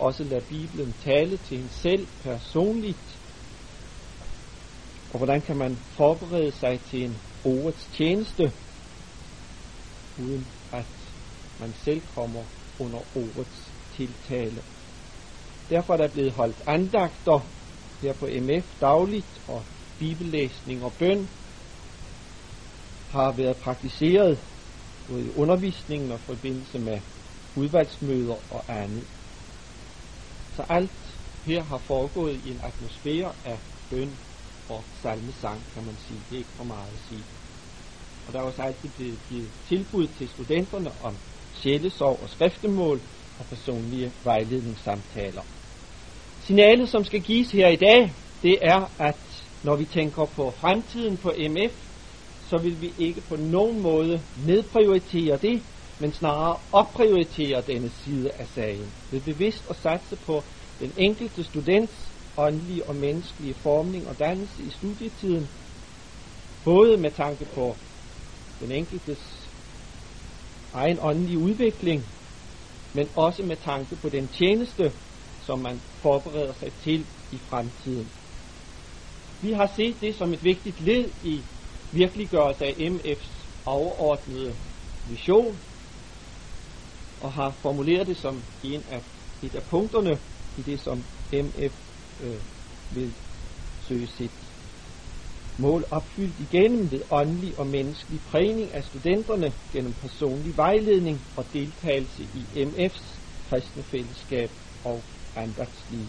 også lade Bibelen tale til en selv personligt. Og hvordan kan man forberede sig til en ordets tjeneste, uden at man selv kommer under ordets tiltale. Derfor er der blevet holdt andagter her på MF dagligt, og bibellæsning og bøn har været praktiseret både i undervisningen og i forbindelse med udvalgsmøder og andet. Så alt her har foregået i en atmosfære af bøn og salmesang, kan man sige. Det er ikke for meget at sige. Og der er også altid blevet givet tilbud til studenterne om sjælesorg og skriftemål og personlige vejledningssamtaler. Signalet, som skal gives her i dag, det er, at når vi tænker på fremtiden på MF, så vil vi ikke på nogen måde nedprioritere det, men snarere opprioritere denne side af sagen. Ved bevidst at satse på den enkelte students åndelige og menneskelige formning og dannelse i studietiden, både med tanke på den enkeltes egen åndelige udvikling, men også med tanke på den tjeneste, som man forbereder sig til i fremtiden. Vi har set det som et vigtigt led i virkeliggørelse af MF's overordnede vision, og har formuleret det som en af, et af punkterne i det, som MF øh, vil søge sit mål opfyldt igennem ved åndelig og menneskelig prægning af studenterne gennem personlig vejledning og deltagelse i MF's kristne fællesskab og andagtsliv.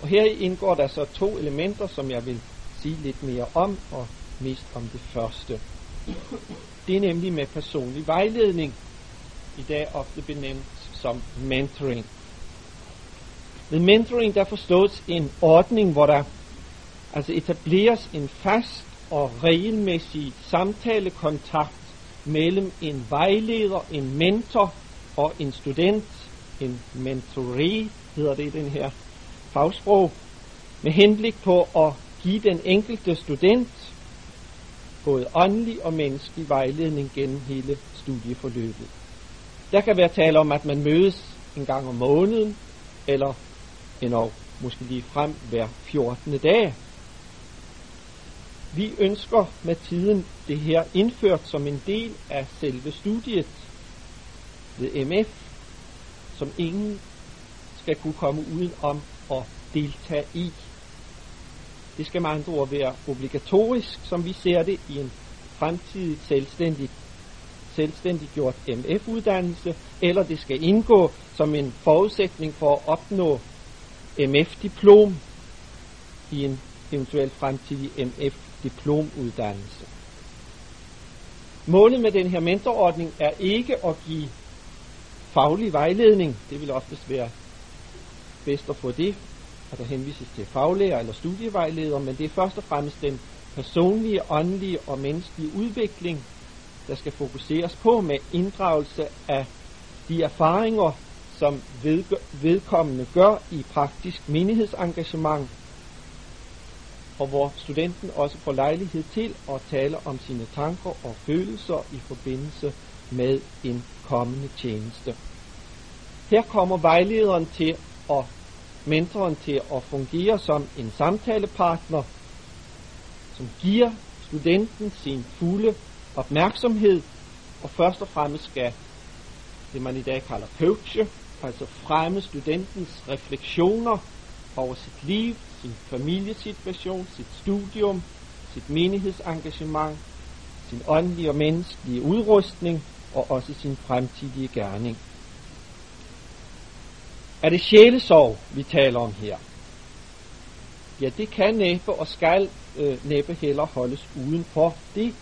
Og her indgår der så to elementer, som jeg vil sige lidt mere om, og mest om det første. Det er nemlig med personlig vejledning, i dag ofte benævnt som mentoring. Med mentoring der forstås en ordning, hvor der altså etableres en fast og regelmæssig samtalekontakt mellem en vejleder, en mentor og en student, en mentoree hedder det i den her fagsprog, med henblik på at give den enkelte student både åndelig og menneskelig vejledning gennem hele studieforløbet. Der kan være tale om, at man mødes en gang om måneden, eller endnu måske lige frem hver 14. dag. Vi ønsker med tiden det her indført som en del af selve studiet ved MF, som ingen skal kunne komme uden om at deltage i. Det skal med andre ord være obligatorisk, som vi ser det i en fremtidig selvstændig, selvstændiggjort MF-uddannelse, eller det skal indgå som en forudsætning for at opnå MF-diplom i en eventuel fremtidig MF-diplomuddannelse. Målet med den her mentorordning er ikke at give faglig vejledning. Det vil oftest være bedst at få det, at der henvises til faglærer eller studievejleder, men det er først og fremmest den personlige, åndelige og menneskelige udvikling, der skal fokuseres på med inddragelse af de erfaringer, som vedkommende gør i praktisk menighedsengagement, og hvor studenten også får lejlighed til at tale om sine tanker og følelser i forbindelse med en kommende tjeneste. Her kommer vejlederen til og mentoren til at fungere som en samtalepartner, som giver studenten sin fulde opmærksomhed, og først og fremmest skal det man i dag kalder coache, altså fremme studentens refleksioner over sit liv, sin familiesituation, sit studium, sit menighedsengagement, sin åndelige og menneskelige udrustning og også sin fremtidige gerning. Er det sjælesorg, vi taler om her? Ja, det kan næppe og skal øh, næppe heller holdes uden for det.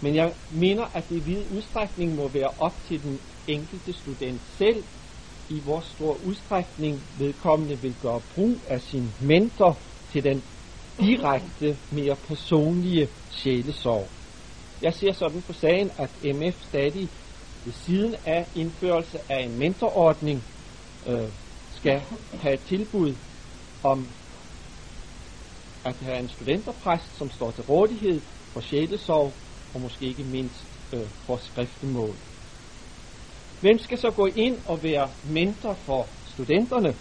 Men jeg mener, at det i vid udstrækning må være op til den enkelte student selv, i hvor stor udstrækning vedkommende vil gøre brug af sin mentor til den direkte, mere personlige sjælesorg. Jeg ser sådan på sagen, at MF stadig ved siden af indførelse af en mentorordning øh, skal have et tilbud om at have en studenterpræst, som står til rådighed for sjælesorg og måske ikke mindst øh, for skriftemål. Hvem skal så gå ind og være mentor for studenterne?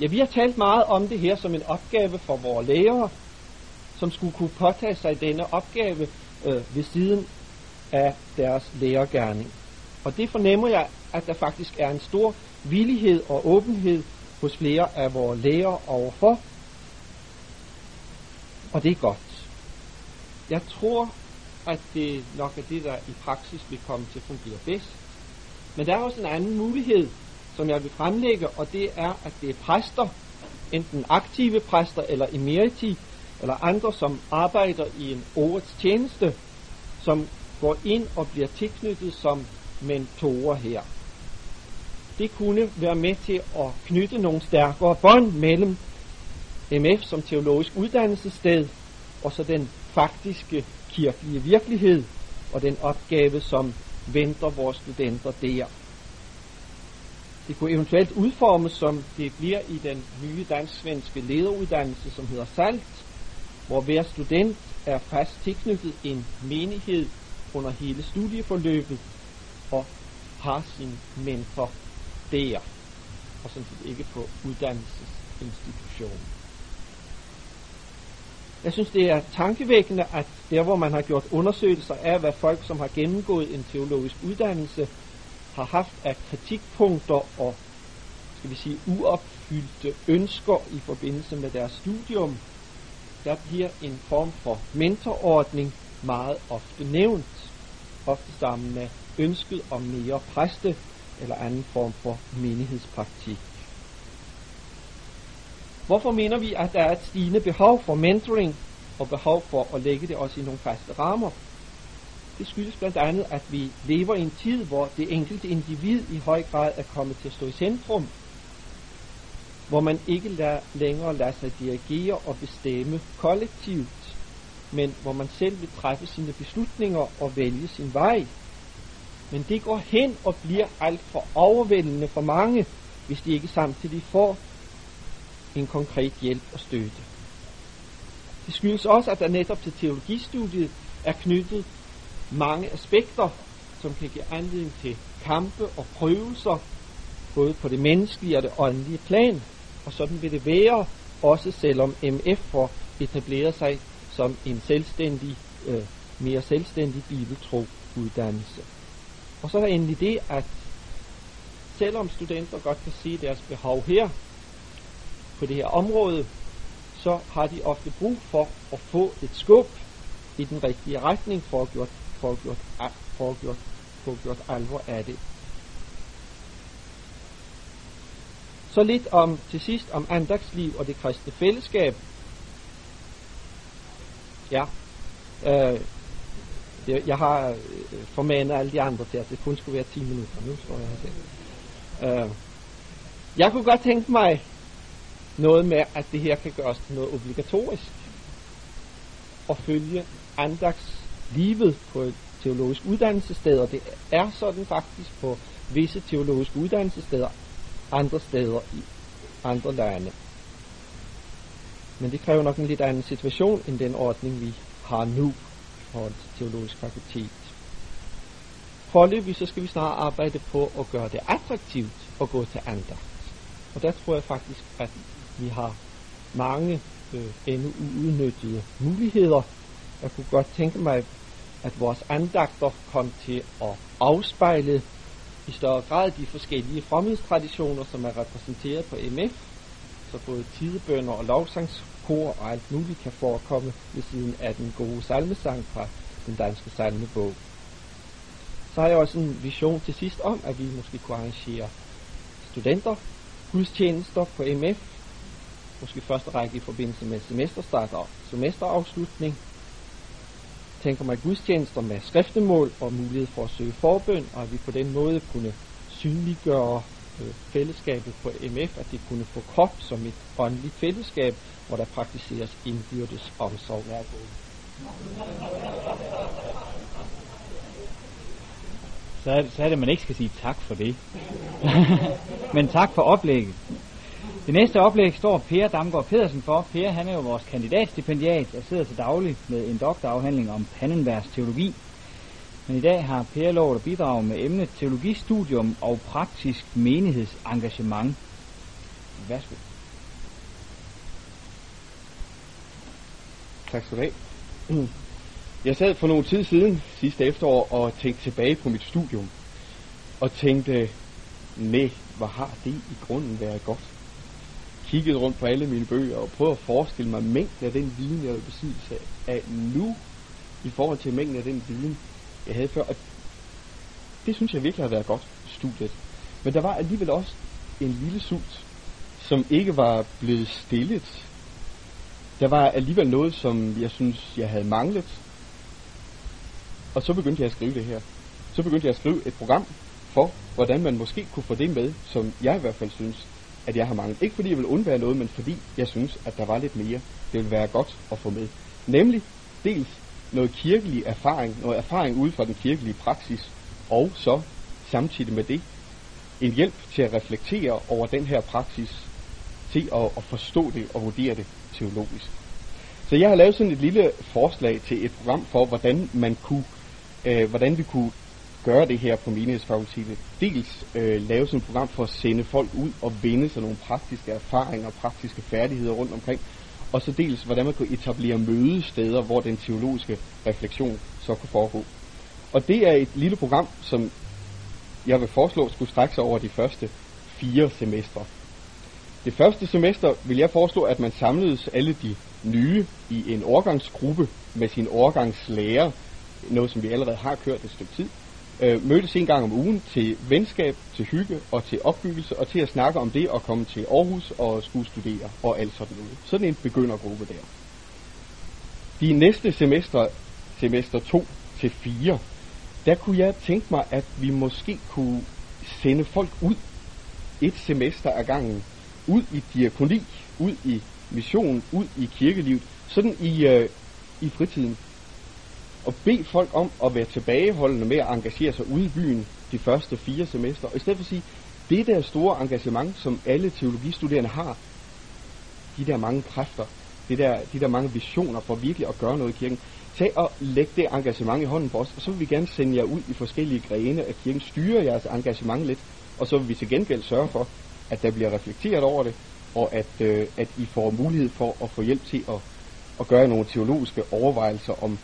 Ja, vi har talt meget om det her som en opgave for vores lærere, som skulle kunne påtage sig denne opgave øh, ved siden af deres lærergærning. Og det fornemmer jeg, at der faktisk er en stor villighed og åbenhed hos flere af vores lærere overfor. Og det er godt. Jeg tror, at det nok er det, der i praksis vil komme til at fungere bedst. Men der er også en anden mulighed, som jeg vil fremlægge, og det er, at det er præster, enten aktive præster eller emeriti, eller andre, som arbejder i en årets tjeneste, som går ind og bliver tilknyttet som mentorer her. Det kunne være med til at knytte nogle stærkere bånd mellem MF som teologisk uddannelsessted og så den faktiske kirkelige virkelighed og den opgave, som venter vores studenter der. Det kunne eventuelt udformes, som det bliver i den nye dansk-svenske lederuddannelse, som hedder SALT, hvor hver student er fast tilknyttet en menighed under hele studieforløbet og har sin mentor der, og sådan set ikke på uddannelsesinstitutionen. Jeg synes, det er tankevækkende, at der, hvor man har gjort undersøgelser af, hvad folk, som har gennemgået en teologisk uddannelse, har haft af kritikpunkter og skal vi sige, uopfyldte ønsker i forbindelse med deres studium, der bliver en form for mentorordning meget ofte nævnt, ofte sammen med ønsket om mere præste eller anden form for menighedspraktik. Hvorfor mener vi, at der er et stigende behov for mentoring og behov for at lægge det også i nogle faste rammer? Det skyldes blandt andet, at vi lever i en tid, hvor det enkelte individ i høj grad er kommet til at stå i centrum, hvor man ikke lader, længere lader sig dirigere og bestemme kollektivt, men hvor man selv vil træffe sine beslutninger og vælge sin vej. Men det går hen og bliver alt for overvældende for mange, hvis de ikke samtidig får en konkret hjælp og støtte. Det skyldes også, at der netop til teologistudiet er knyttet mange aspekter, som kan give anledning til kampe og prøvelser, både på det menneskelige og det åndelige plan. Og sådan vil det være, også selvom MF får etableret sig som en selvstændig, øh, mere selvstændig bibeltro uddannelse. Og så er der endelig det, at selvom studenter godt kan se deres behov her, på det her område, så har de ofte brug for at få et skub i den rigtige retning for at gjort, for at gjort, for at gjort, for at gjort alvor af det. Så lidt om til sidst om andagsliv og det kristne fællesskab. Ja, øh, det, jeg har øh, formanet alle de andre til, at det kun skulle være 10 minutter. Nu står jeg her Øh, jeg kunne godt tænke mig noget med, at det her kan gøres til noget obligatorisk. og følge andagslivet på et teologisk uddannelsessted, og det er sådan faktisk på visse teologiske uddannelsessteder andre steder i andre lande. Men det kræver nok en lidt anden situation end den ordning, vi har nu for et teologisk fakultet. Forløbig så skal vi snart arbejde på at gøre det attraktivt at gå til andagt. Og der tror jeg faktisk, at vi har mange øh, endnu uudnyttede muligheder. Jeg kunne godt tænke mig, at vores andagter kom til at afspejle i større grad de forskellige fremmedstraditioner, som er repræsenteret på MF, så både tidebønder og lovsangskor og alt muligt kan forekomme ved siden af den gode salmesang fra den danske salmebog. Så har jeg også en vision til sidst om, at vi måske kunne arrangere studenter, gudstjenester på MF, måske første række i forbindelse med semesterstart og semesterafslutning. Tænker mig gudstjenester med skriftemål og mulighed for at søge forbøn, og at vi på den måde kunne synliggøre øh, fællesskabet på MF, at det kunne få krop som et åndeligt fællesskab, hvor der praktiseres indbyrdes omsorg. Så er, det, så er det, man ikke skal sige tak for det. Men tak for oplægget. Det næste oplæg står Per Damgaard Pedersen for. Per han er jo vores kandidatstipendiat og sidder til daglig med en doktorafhandling om Pannenbergs teologi. Men i dag har Per lovet at bidrage med emnet teologistudium og praktisk menighedsengagement. Værsgo. Tak skal du have. Jeg sad for nogle tid siden, sidste efterår, og tænkte tilbage på mit studium. Og tænkte, nej, hvor har det i grunden været godt. Kiggede rundt på alle mine bøger og prøvede at forestille mig mængden af den viden, jeg var besiddelse af nu, i forhold til mængden af den viden, jeg havde før. Og det synes jeg virkelig har været godt, studiet. Men der var alligevel også en lille sult, som ikke var blevet stillet. Der var alligevel noget, som jeg synes, jeg havde manglet. Og så begyndte jeg at skrive det her. Så begyndte jeg at skrive et program for, hvordan man måske kunne få det med, som jeg i hvert fald synes, at jeg har manglet. Ikke fordi jeg vil undvære noget, men fordi jeg synes, at der var lidt mere, det ville være godt at få med. Nemlig dels noget kirkelig erfaring, noget erfaring ud fra den kirkelige praksis, og så samtidig med det en hjælp til at reflektere over den her praksis, til at, at forstå det og vurdere det teologisk. Så jeg har lavet sådan et lille forslag til et program for, hvordan man kunne, øh, hvordan vi kunne gøre det her på menighedsfakultetet. Dels øh, lave sådan et program for at sende folk ud og vinde sig nogle praktiske erfaringer og praktiske færdigheder rundt omkring, og så dels hvordan man kunne etablere mødesteder, hvor den teologiske refleksion så kunne foregå. Og det er et lille program, som jeg vil foreslå skulle strække sig over de første fire semestre. Det første semester vil jeg foreslå, at man samledes alle de nye i en årgangsgruppe med sin årgangslærer, noget som vi allerede har kørt et stykke tid, øh, mødtes en gang om ugen til venskab, til hygge og til opbyggelse, og til at snakke om det og komme til Aarhus og skulle studere og alt sådan noget. Sådan en begyndergruppe der. De næste semester, semester 2 til 4, der kunne jeg tænke mig, at vi måske kunne sende folk ud et semester ad gangen, ud i diakoni, ud i mission, ud i kirkelivet, sådan i, øh, i fritiden at bede folk om at være tilbageholdende med at engagere sig ude i byen de første fire semester. Og i stedet for at sige, det der store engagement, som alle teologistuderende har, de der mange kræfter, de der, de der mange visioner for virkelig at gøre noget i kirken, tag og læg det engagement i hånden på os, og så vil vi gerne sende jer ud i forskellige grene af kirken, styre jeres engagement lidt, og så vil vi til gengæld sørge for, at der bliver reflekteret over det, og at, øh, at I får mulighed for at få hjælp til at, at gøre nogle teologiske overvejelser om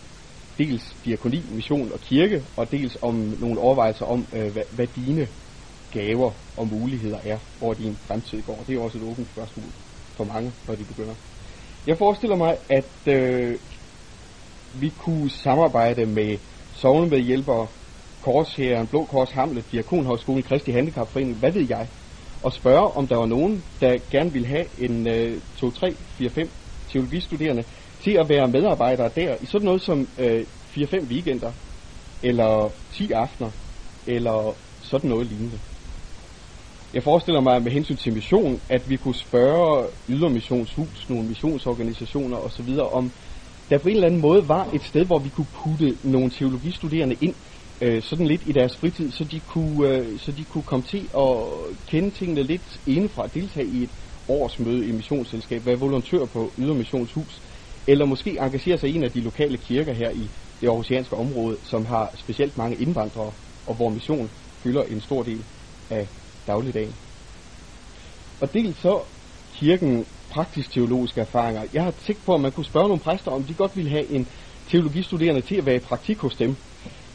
dels diakoni, mission og kirke, og dels om nogle overvejelser om, øh, hvad, hvad dine gaver og muligheder er, hvor din fremtid går. Det er også et åbent spørgsmål for mange, når de begynder. Jeg forestiller mig, at øh, vi kunne samarbejde med sovnemedhjælpere, Korshæren, Blå Kors Hamlet, Diakonhøjskolen, Kristi Handicapforening, hvad ved jeg, og spørge, om der var nogen, der gerne ville have en øh, 2, 3, 4, 5 teologistuderende, til at være medarbejdere der i sådan noget som øh, 4-5 weekender, eller 10 aftener, eller sådan noget lignende. Jeg forestiller mig med hensyn til mission, at vi kunne spørge Ydermissionshus, nogle missionsorganisationer osv., om der på en eller anden måde var et sted, hvor vi kunne putte nogle teologistuderende ind, øh, sådan lidt i deres fritid, så de, kunne, øh, så de kunne komme til at kende tingene lidt indefra, deltage i et årsmøde i missionsselskab, være volontør på Ydermissionshus, eller måske engagere sig i en af de lokale kirker her i det aarhusianske område, som har specielt mange indvandrere, og hvor mission fylder en stor del af dagligdagen. Og dels så kirken praktisk teologiske erfaringer. Jeg har tænkt på, at man kunne spørge nogle præster, om de godt ville have en teologistuderende til at være i praktik hos dem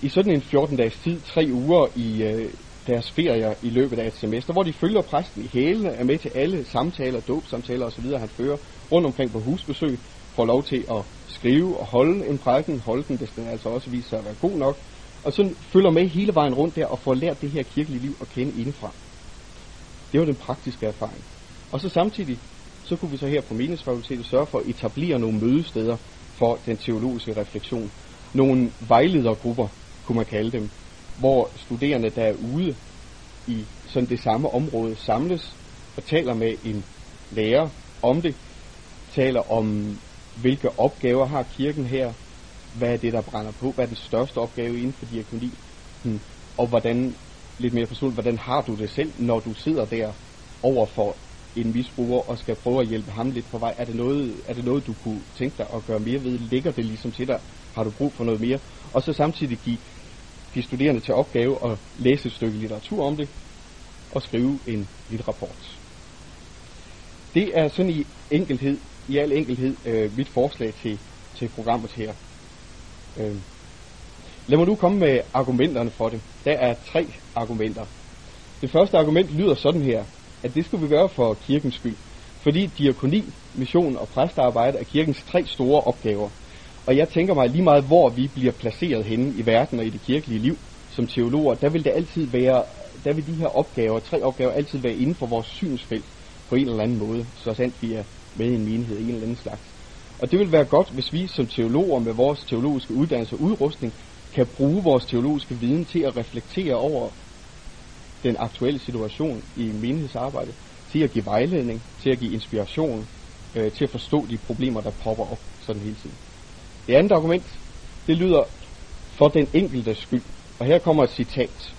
i sådan en 14-dages tid, tre uger i øh, deres ferier i løbet af et semester, hvor de følger præsten i hælene, er med til alle samtaler, dåbsamtaler osv., han fører rundt omkring på husbesøg, får lov til at skrive og holde en prædiken, holde den, det skal altså også vise sig at være god nok, og så følger med hele vejen rundt der og får lært det her kirkelige liv at kende indefra. Det var den praktiske erfaring. Og så samtidig, så kunne vi så her på menighedsfakultetet sørge for at etablere nogle mødesteder for den teologiske refleksion. Nogle vejledergrupper, kunne man kalde dem, hvor studerende, der er ude i sådan det samme område, samles og taler med en lærer om det, taler om hvilke opgaver har kirken her, hvad er det, der brænder på, hvad er den største opgave inden for diakoni, hmm. og hvordan, lidt mere personligt, hvordan har du det selv, når du sidder der over for en misbruger og skal prøve at hjælpe ham lidt på vej. Er det noget, er det noget du kunne tænke dig at gøre mere ved? Ligger det ligesom til dig? Har du brug for noget mere? Og så samtidig give de studerende til opgave at læse et stykke litteratur om det og skrive en lille rapport. Det er sådan i enkelhed, i al enkelhed, øh, mit forslag til, til programmet her. Øh. Lad mig nu komme med argumenterne for det. Der er tre argumenter. Det første argument lyder sådan her, at det skulle vi gøre for kirkens skyld. Fordi diakoni, mission og præstearbejde er kirkens tre store opgaver. Og jeg tænker mig lige meget, hvor vi bliver placeret henne i verden og i det kirkelige liv som teologer, der vil det altid være, der vil de her opgaver, tre opgaver, altid være inden for vores synsfelt på en eller anden måde, så sandt vi er med en menighed i en eller anden slags. Og det vil være godt, hvis vi som teologer med vores teologiske uddannelse og udrustning kan bruge vores teologiske viden til at reflektere over den aktuelle situation i menighedsarbejdet, til at give vejledning, til at give inspiration, øh, til at forstå de problemer, der popper op sådan hele tiden. Det andet argument, det lyder for den enkelte skyld. Og her kommer et citat.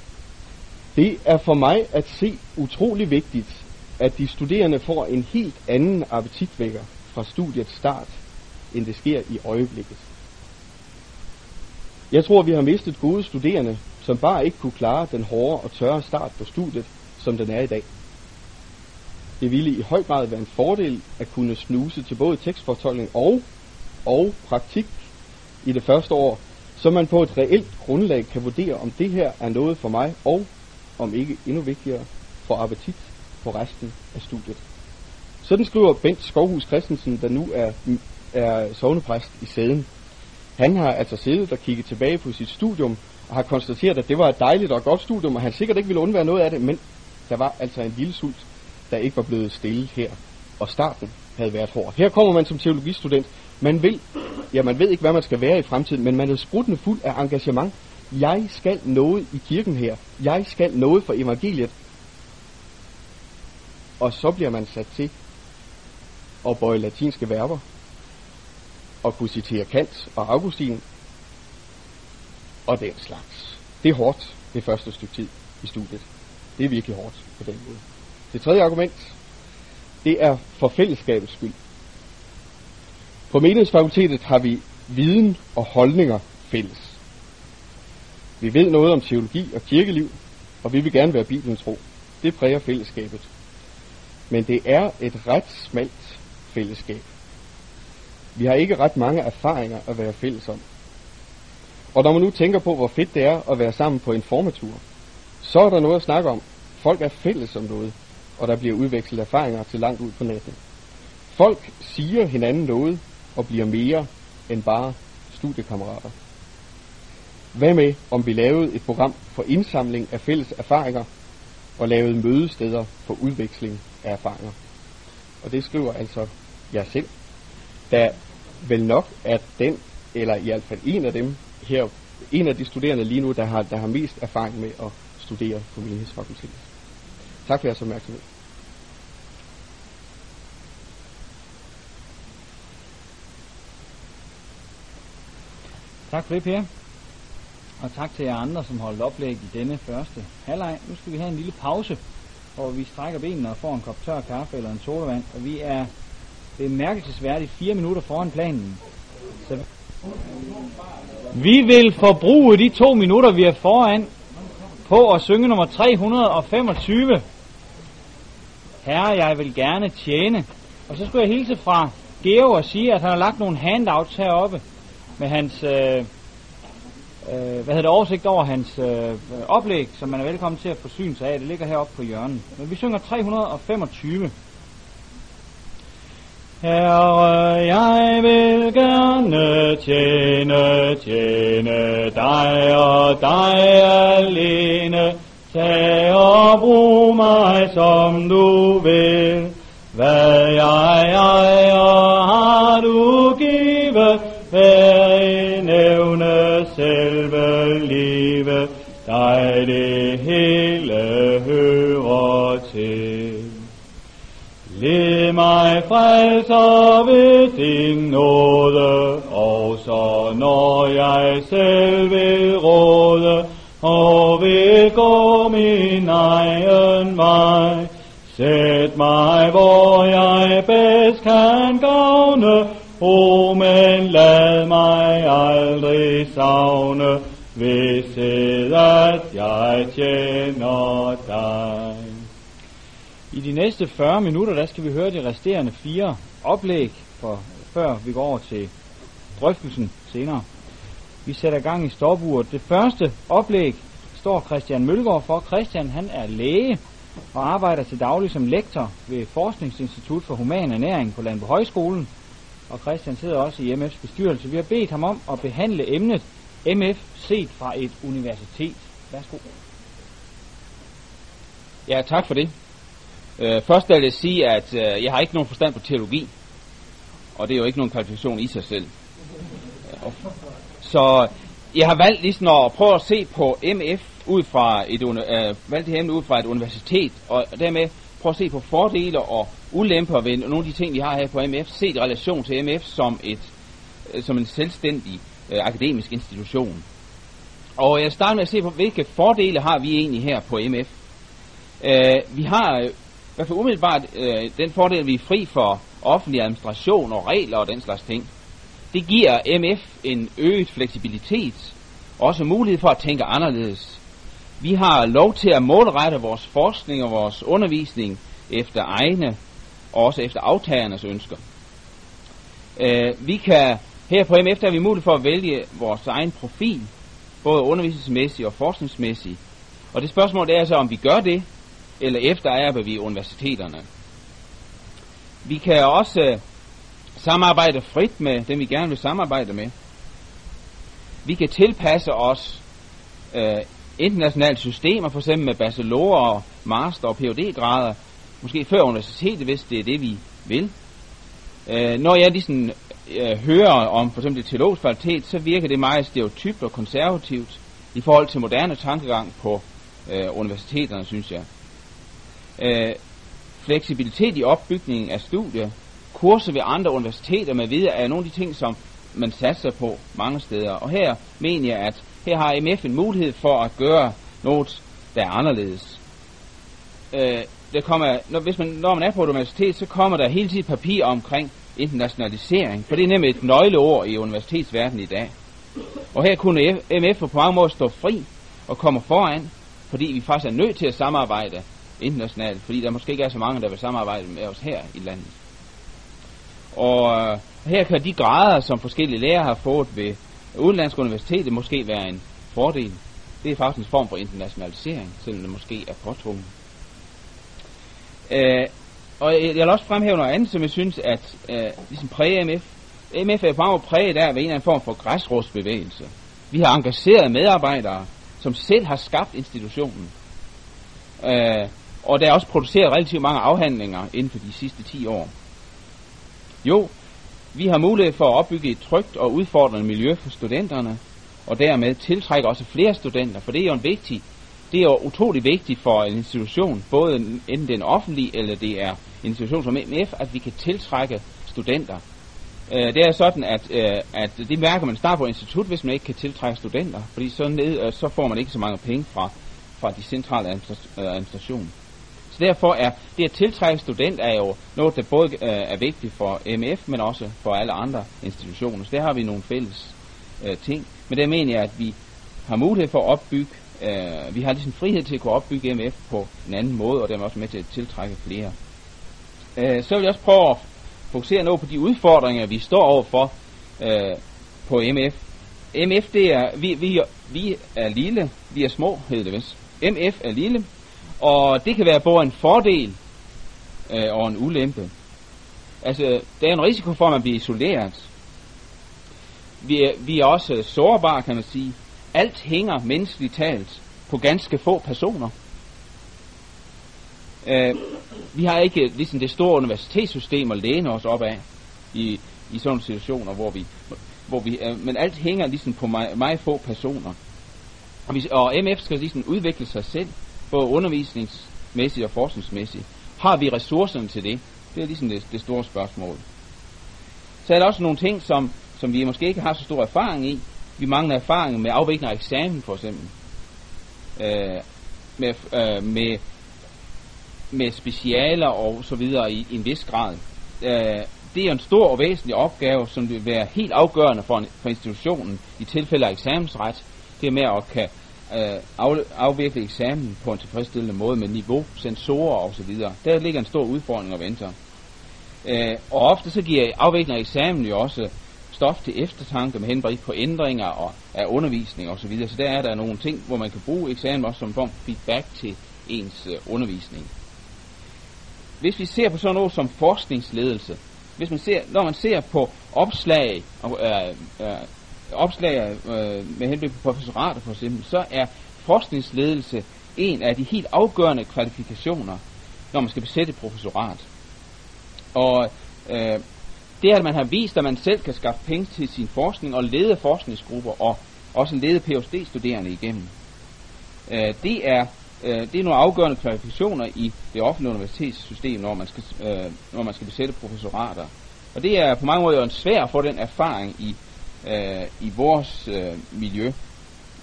Det er for mig at se utrolig vigtigt, at de studerende får en helt anden appetitvækker fra studiets start, end det sker i øjeblikket. Jeg tror, vi har mistet gode studerende, som bare ikke kunne klare den hårde og tørre start på studiet, som den er i dag. Det ville i høj grad være en fordel at kunne snuse til både tekstfortolkning og, og praktik i det første år, så man på et reelt grundlag kan vurdere, om det her er noget for mig, og om ikke endnu vigtigere, for appetit på resten af studiet. Sådan skriver Bent Skovhus Christensen, der nu er, er sovnepræst i sæden. Han har altså siddet og kigget tilbage på sit studium, og har konstateret, at det var et dejligt og godt studium, og han sikkert ikke ville undvære noget af det, men der var altså en lille sult, der ikke var blevet stillet her, og starten havde været hård. Her kommer man som teologistudent, man vil, ja man ved ikke, hvad man skal være i fremtiden, men man er spruttende fuld af engagement. Jeg skal noget i kirken her. Jeg skal noget for evangeliet. Og så bliver man sat til at bøje latinske verber, og kunne citere Kant og Augustin, og den slags. Det er hårdt, det første stykke tid i studiet. Det er virkelig hårdt på den måde. Det tredje argument, det er for fællesskabets skyld. På menighedsfakultetet har vi viden og holdninger fælles. Vi ved noget om teologi og kirkeliv, og vi vil gerne være Bibelens tro. Det præger fællesskabet. Men det er et ret smalt fællesskab. Vi har ikke ret mange erfaringer at være fælles om. Og når man nu tænker på, hvor fedt det er at være sammen på en formatur, så er der noget at snakke om. Folk er fælles om noget, og der bliver udvekslet erfaringer til langt ud på natten. Folk siger hinanden noget og bliver mere end bare studiekammerater. Hvad med, om vi lavede et program for indsamling af fælles erfaringer og lavede mødesteder for udveksling af erfaringer? Og det skriver altså jeg selv, da vel nok at den, eller i hvert fald en af dem her, en af de studerende lige nu, der har, der har mest erfaring med at studere på menighedsfakultetet. Tak for jeres opmærksomhed. Tak for det, Per. Og tak til jer andre, som holdt oplæg i denne første halvleg. Nu skal vi have en lille pause, hvor vi strækker benene og får en kop tør kaffe eller en sodavand. Og vi er bemærkelsesværdigt fire minutter foran planen. Så vi vil forbruge de to minutter, vi er foran, på at synge nummer 325. Herre, jeg vil gerne tjene. Og så skulle jeg hilse fra Geo og sige, at han har lagt nogle handouts heroppe med hans, øh, øh, hvad hedder det, oversigt over hans øh, oplæg, som man er velkommen til at forsyne sig af. Det ligger heroppe på hjørnet. Men vi synger 325. Herre, jeg vil gerne tjene, tjene dig og dig alene. Tag og brug mig som du vil. Hvad jeg dig det hele hører til. Led mig frelser ved din nåde, og så når jeg selv vil råde, og vil gå min egen vej. Sæt mig, hvor jeg bedst kan gavne, o men lad mig aldrig savne Vidset at jeg tjener dig. I de næste 40 minutter, der skal vi høre de resterende fire oplæg, for, før vi går over til drøftelsen senere. Vi sætter gang i stopuret. Det første oplæg står Christian Mølgaard for. Christian han er læge og arbejder til daglig som lektor ved Forskningsinstitut for Human Ernæring på Landbo Højskolen. Og Christian sidder også i MF's bestyrelse. Vi har bedt ham om at behandle emnet MF set fra et universitet. Værsgo. Ja, tak for det. Øh, først vil jeg sige, at øh, jeg har ikke nogen forstand på teologi, og det er jo ikke nogen kvalifikation i sig selv. Så jeg har valgt ligesom at prøve at se på MF ud fra et, øh, valgt det ud fra et universitet, og dermed prøve at se på fordele og ulemper ved nogle af de ting, vi har her på MF, set i relation til MF som, et, øh, som en selvstændig øh, akademisk institution. Og jeg starter med at se på, hvilke fordele har vi egentlig her på MF. Øh, vi har øh, i hvert fald umiddelbart øh, den fordel, at vi er fri for offentlig administration og regler og den slags ting. Det giver MF en øget fleksibilitet, også mulighed for at tænke anderledes. Vi har lov til at målrette vores forskning og vores undervisning efter egne og også efter aftagernes ønsker. Øh, vi kan her på MF der er vi mulighed for at vælge vores egen profil, både undervisningsmæssigt og forskningsmæssigt. Og det spørgsmål det er så, om vi gør det, eller efter er vi universiteterne. Vi kan også øh, samarbejde frit med dem, vi gerne vil samarbejde med. Vi kan tilpasse os øh, internationale systemer, for eksempel med bachelor, og master og phd grader måske før universitetet, hvis det er det, vi vil. Øh, når jeg ligesom øh, hører om for eksempel det teologiske kvalitet, så virker det meget stereotypt og konservativt i forhold til moderne tankegang på øh, universiteterne, synes jeg. Øh, fleksibilitet i opbygningen af studier, kurser ved andre universiteter med videre, er nogle af de ting, som man satser på mange steder. Og her mener jeg, at her har MF en mulighed for at gøre noget, der er anderledes. Øh, der kommer, når, hvis man, når man er på et universitet, så kommer der hele tiden papir omkring internationalisering, for det er nemlig et nøgleord i universitetsverdenen i dag. Og her kunne MF på mange måder stå fri og komme foran, fordi vi faktisk er nødt til at samarbejde internationalt, fordi der måske ikke er så mange, der vil samarbejde med os her i landet. Og øh, her kan de grader, som forskellige lærere har fået ved udenlandske universiteter, måske være en fordel. Det er faktisk en form for internationalisering, selvom det måske er påtvunget. Øh, og jeg, jeg vil også fremhæve noget andet, som jeg synes, at øh, ligesom præge MF. MF er bare præget af en eller anden form for græsrodsbevægelse. Vi har engageret medarbejdere, som selv har skabt institutionen. Øh, og der er også produceret relativt mange afhandlinger inden for de sidste 10 år. Jo, vi har mulighed for at opbygge et trygt og udfordrende miljø for studenterne, og dermed tiltrække også flere studenter, for det er jo en vigtig, det er jo utrolig vigtigt for en institution, både enten den offentlige eller det er en institution som MF, at vi kan tiltrække studenter. Øh, det er sådan, at, øh, at det mærker man snart på institut, hvis man ikke kan tiltrække studenter, fordi så, ned, øh, så får man ikke så mange penge fra, fra de centrale øh, administration. Så derfor er det at tiltrække studenter er jo noget, der både øh, er vigtigt for MF, men også for alle andre institutioner. Så der har vi nogle fælles øh, ting. Men der mener jeg, at vi har mulighed for at opbygge, øh, vi har ligesom frihed til at kunne opbygge MF på en anden måde, og dermed også med til at tiltrække flere. Øh, så vil jeg også prøve at fokusere noget på de udfordringer, vi står overfor øh, på MF. MF, det er, vi, vi, vi er lille, vi er små, hedder det vist. MF er lille, og det kan være både en fordel øh, og en ulempe. Altså, der er en risiko for, at man bliver isoleret. Vi er, vi er også sårbare, kan man sige. Alt hænger menneskeligt talt på ganske få personer. Øh, vi har ikke ligesom det store universitetssystem at læne os op af i, i sådan situationer, hvor vi, hvor vi øh, men alt hænger ligesom på meget, meget få personer. Og, vi, og MF skal ligesom udvikle sig selv både undervisningsmæssigt og forskningsmæssigt. Har vi ressourcerne til det? Det er ligesom det, det store spørgsmål. Så er der også nogle ting, som, som vi måske ikke har så stor erfaring i. Vi mangler erfaring med afvikling af eksamen, for eksempel. Øh, med, øh, med, med specialer og så videre i, i en vis grad. Øh, det er en stor og væsentlig opgave, som vil være helt afgørende for, en, for institutionen i tilfælde af eksamensret. det er med at kan øh, af, afvikle eksamen på en tilfredsstillende måde med niveau, sensorer osv. Der ligger en stor udfordring og venter. Øh, og ofte så giver afvikling af eksamen jo også stof til eftertanke med henblik på ændringer og af undervisning osv. Så, videre. så der er der nogle ting, hvor man kan bruge eksamen også som form for feedback til ens øh, undervisning. Hvis vi ser på sådan noget som forskningsledelse, hvis man ser, når man ser på opslag, øh, øh, opslag øh, med henblik på professorater for eksempel, så er forskningsledelse en af de helt afgørende kvalifikationer, når man skal besætte professorat. Og øh, det, at man har vist, at man selv kan skaffe penge til sin forskning og lede forskningsgrupper og også lede Ph.D.-studerende igennem, øh, det er øh, det er nogle afgørende kvalifikationer i det offentlige universitetssystem, når man skal, øh, når man skal besætte professorater. Og det er på mange måder en svær at få den erfaring i, øh, i vores øh, miljø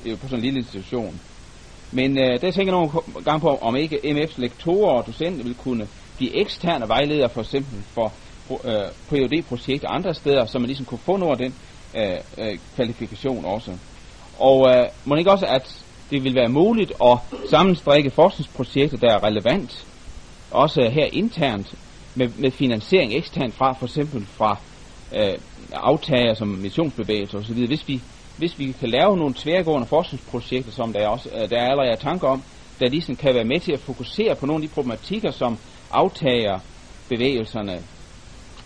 øh, på sådan en lille institution. Men øh, der tænker jeg nogle gange på, om ikke MF's lektorer og docenter vil kunne blive eksterne vejledere for eksempel for øh, PhD-projekter andre steder, så man ligesom kunne få noget af den øh, øh, kvalifikation også. Og øh, må ikke også, at det vil være muligt at sammenstrikke forskningsprojekter, der er relevant, også her internt, med, med finansiering eksternt fra, for eksempel fra øh, aftager som missionsbevægelser osv. Hvis vi, hvis vi kan lave nogle tværgående forskningsprojekter, som der, også, øh, der er allerede er tanker om, der ligesom kan være med til at fokusere på nogle af de problematikker, som aftager bevægelserne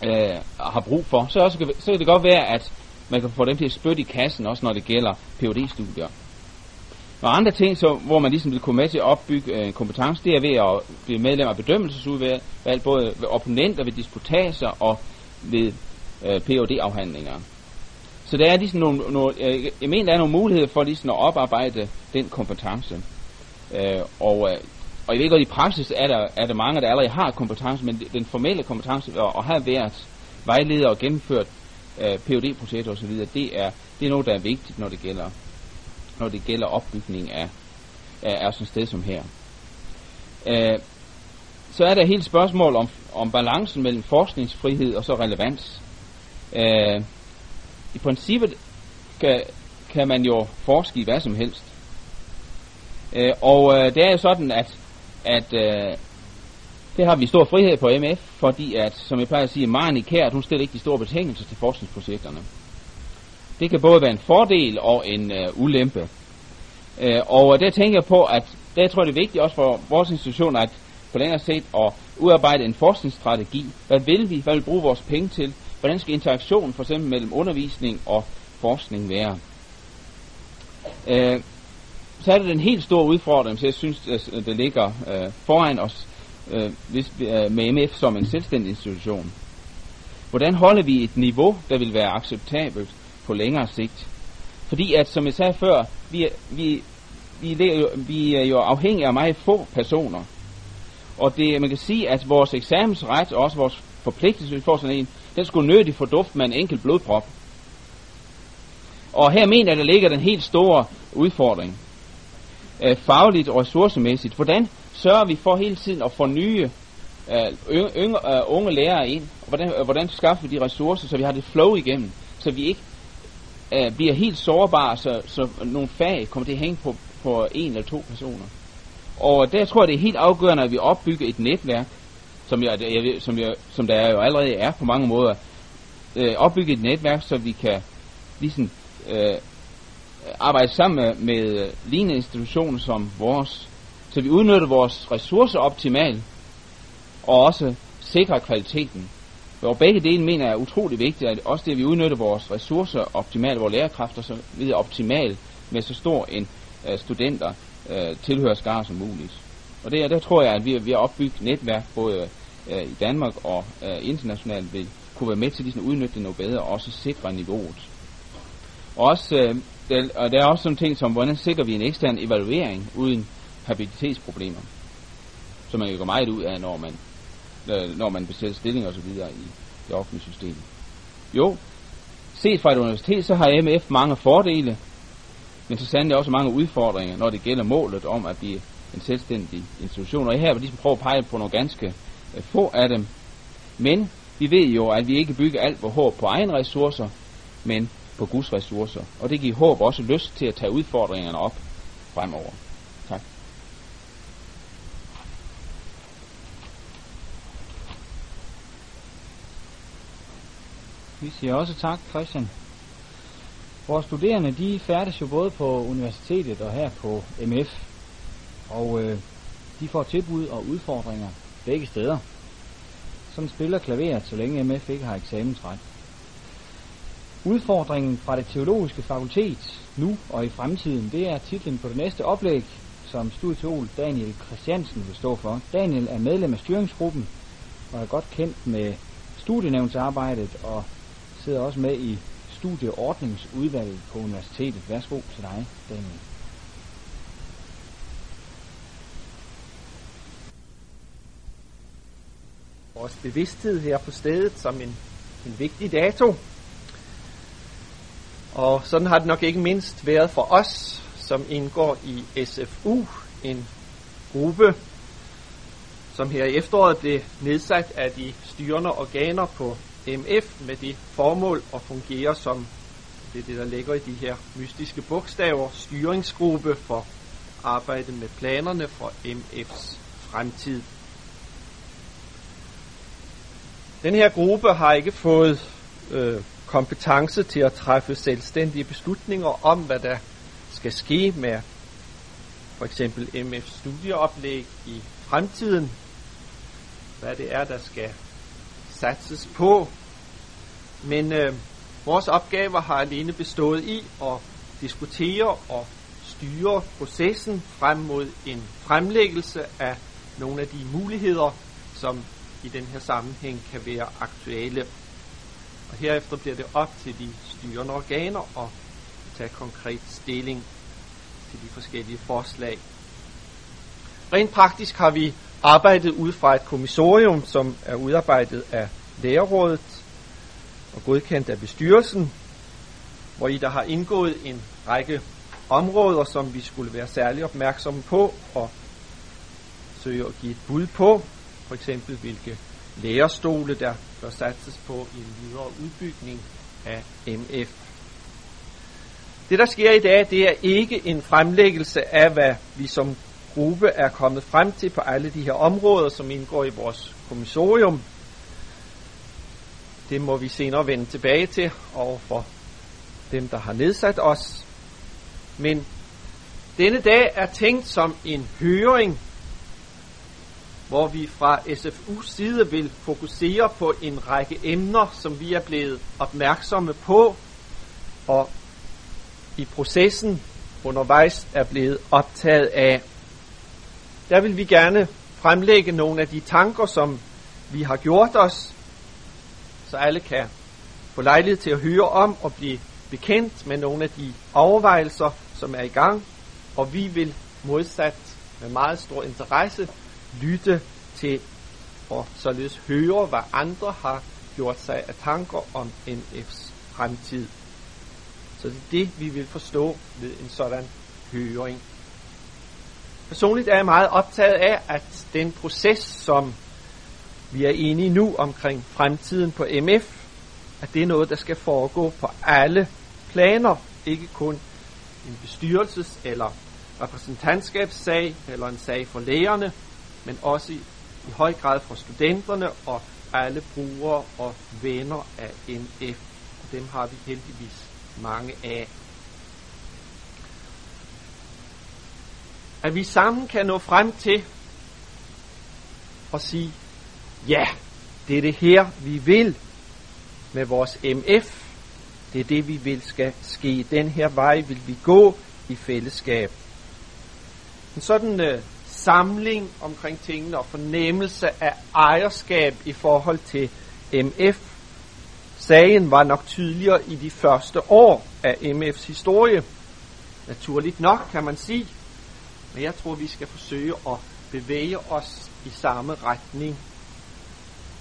øh, har brug for, så, også, så kan det godt være, at man kan få dem til at spytte i kassen, også når det gælder phd studier Og andre ting, så, hvor man ligesom vil kunne med til at opbygge øh, kompetence, det er ved at blive medlem af bedømmelsesudvalg, både ved opponenter, ved disputaser og ved øh, phd afhandlinger Så der er ligesom nogle, nogle øh, jeg mener, der er nogle muligheder for ligesom at oparbejde den kompetence. Øh, og, øh, og jeg ved godt, i praksis er der, er der mange, der allerede har kompetence, men den formelle kompetence og, at have været vejleder og gennemført øh, phd projekter osv., det er, det er noget, der er vigtigt, når det gælder, når det gælder opbygning af, af, af sådan et sted som her. Øh, så er der helt spørgsmål om, om balancen mellem forskningsfrihed og så relevans. Øh, I princippet kan, kan man jo forske i hvad som helst. Øh, og øh, det er jo sådan, at at øh, det har vi stor frihed på MF, fordi at, som jeg plejer at sige, Maren Ikært, hun stiller ikke de store betingelser til forskningsprojekterne. Det kan både være en fordel og en øh, ulempe. Øh, og øh, der tænker jeg på, at der tror jeg det er vigtigt også for vores institution, at på længere sigt at udarbejde en forskningsstrategi. Hvad vil vi? Hvad vil vi bruge vores penge til? Hvordan skal interaktionen for eksempel mellem undervisning og forskning være? Øh, så er det den helt store udfordring, så jeg synes, det ligger øh, foran os øh, hvis, øh, med MF som en selvstændig institution. Hvordan holder vi et niveau, der vil være acceptabelt på længere sigt? Fordi at, som jeg sagde før, vi, vi, vi, er, jo, vi er jo afhængige af meget få personer. Og det, man kan sige, at vores eksamensret og også vores forpligtelse for sådan en, den skulle nødigt få duft med en enkelt blodprop. Og her mener jeg, der ligger den helt store udfordring øh, fagligt og ressourcemæssigt. Hvordan sørger vi for hele tiden at få nye øh, yngre, øh, unge lærere ind? Hvordan, øh, hvordan skaffer vi de ressourcer, så vi har det flow igennem, så vi ikke øh, bliver helt sårbare, så, så nogle fag kommer til at hænge på, på en eller to personer. Og der tror jeg, det er helt afgørende, at vi opbygger et netværk, som, jeg, jeg, som, jeg, som der jo allerede er på mange måder, øh, opbygge et netværk, så vi kan ligesom øh, Øh, arbejde sammen med, med øh, lignende institutioner som vores, så vi udnytter vores ressourcer optimalt, og også sikrer kvaliteten. Og begge dele mener jeg er utrolig vigtigt, at også det, at vi udnytter vores ressourcer optimalt, vores lærerkræfter så videre optimalt, med så stor en uh, studenter uh, tilhørskare som muligt. Og det, der tror jeg, at vi, vi har opbygget netværk både uh, i Danmark og uh, internationalt vil kunne være med til ligesom at udnytte det noget bedre og også sikre niveauet. Og også uh, der, og der er også sådan ting som, hvordan sikrer vi en ekstern evaluering uden habilitetsproblemer, som man kan gå meget ud af, når man, øh, når man besætter stillinger osv. i det offentlige system. Jo, set fra et universitet, så har MF mange fordele, men så sandelig også mange udfordringer, når det gælder målet om at blive en selvstændig institution. Og her vil ligesom prøve at pege på nogle ganske øh, få af dem. Men vi ved jo, at vi ikke bygger alt vores håb på egen ressourcer, men på Guds ressourcer, og det giver håb også lyst til at tage udfordringerne op fremover. Tak. Vi siger også tak, Christian. Vores studerende, de færdes jo både på universitetet og her på MF, og øh, de får tilbud og udfordringer begge steder. Sådan spiller klaveret, så længe MF ikke har eksamensret. Udfordringen fra det teologiske fakultet, nu og i fremtiden, det er titlen på det næste oplæg, som studieteol Daniel Christiansen vil stå for. Daniel er medlem af styringsgruppen og er godt kendt med studienævnsarbejdet og sidder også med i studieordningsudvalget på universitetet. Værsgo til dig, Daniel. Vores bevidsthed her på stedet som en, en vigtig dato. Og sådan har det nok ikke mindst været for os, som indgår i SFU, en gruppe, som her i efteråret blev nedsat af de styrende organer på MF med det formål at fungere som det, er det der ligger i de her mystiske bogstaver, styringsgruppe for arbejde med planerne for MF's fremtid. Den her gruppe har ikke fået øh, kompetence til at træffe selvstændige beslutninger om, hvad der skal ske med for eksempel MF studieoplæg i fremtiden, hvad det er, der skal satses på. Men øh, vores opgaver har alene bestået i at diskutere og styre processen frem mod en fremlæggelse af nogle af de muligheder, som i den her sammenhæng kan være aktuelle. Og herefter bliver det op til de styrende organer at tage konkret stilling til de forskellige forslag. Rent praktisk har vi arbejdet ud fra et kommissorium, som er udarbejdet af Lærerrådet og godkendt af bestyrelsen, hvor i der har indgået en række områder, som vi skulle være særlig opmærksomme på og søge at give et bud på. For eksempel hvilke lærerstole, der bør satses på i en videre udbygning af MF. Det, der sker i dag, det er ikke en fremlæggelse af, hvad vi som gruppe er kommet frem til på alle de her områder, som indgår i vores kommissorium. Det må vi senere vende tilbage til over for dem, der har nedsat os. Men denne dag er tænkt som en høring, hvor vi fra SFU's side vil fokusere på en række emner, som vi er blevet opmærksomme på, og i processen undervejs er blevet optaget af. Der vil vi gerne fremlægge nogle af de tanker, som vi har gjort os, så alle kan få lejlighed til at høre om og blive bekendt med nogle af de overvejelser, som er i gang, og vi vil modsat med meget stor interesse lytte til og således høre, hvad andre har gjort sig af tanker om NF's fremtid. Så det er det, vi vil forstå ved en sådan høring. Personligt er jeg meget optaget af, at den proces, som vi er enige nu omkring fremtiden på MF, at det er noget, der skal foregå på alle planer, ikke kun en bestyrelses- eller repræsentantskabssag eller en sag for lægerne, men også i, i høj grad fra studenterne og alle brugere og venner af NF. Og dem har vi heldigvis mange af. At vi sammen kan nå frem til at sige, ja, det er det her, vi vil med vores MF. Det er det, vi vil skal ske. Den her vej vil vi gå i fællesskab. En sådan øh, samling omkring tingene og fornemmelse af ejerskab i forhold til MF. Sagen var nok tydeligere i de første år af MF's historie. Naturligt nok, kan man sige. Men jeg tror, vi skal forsøge at bevæge os i samme retning.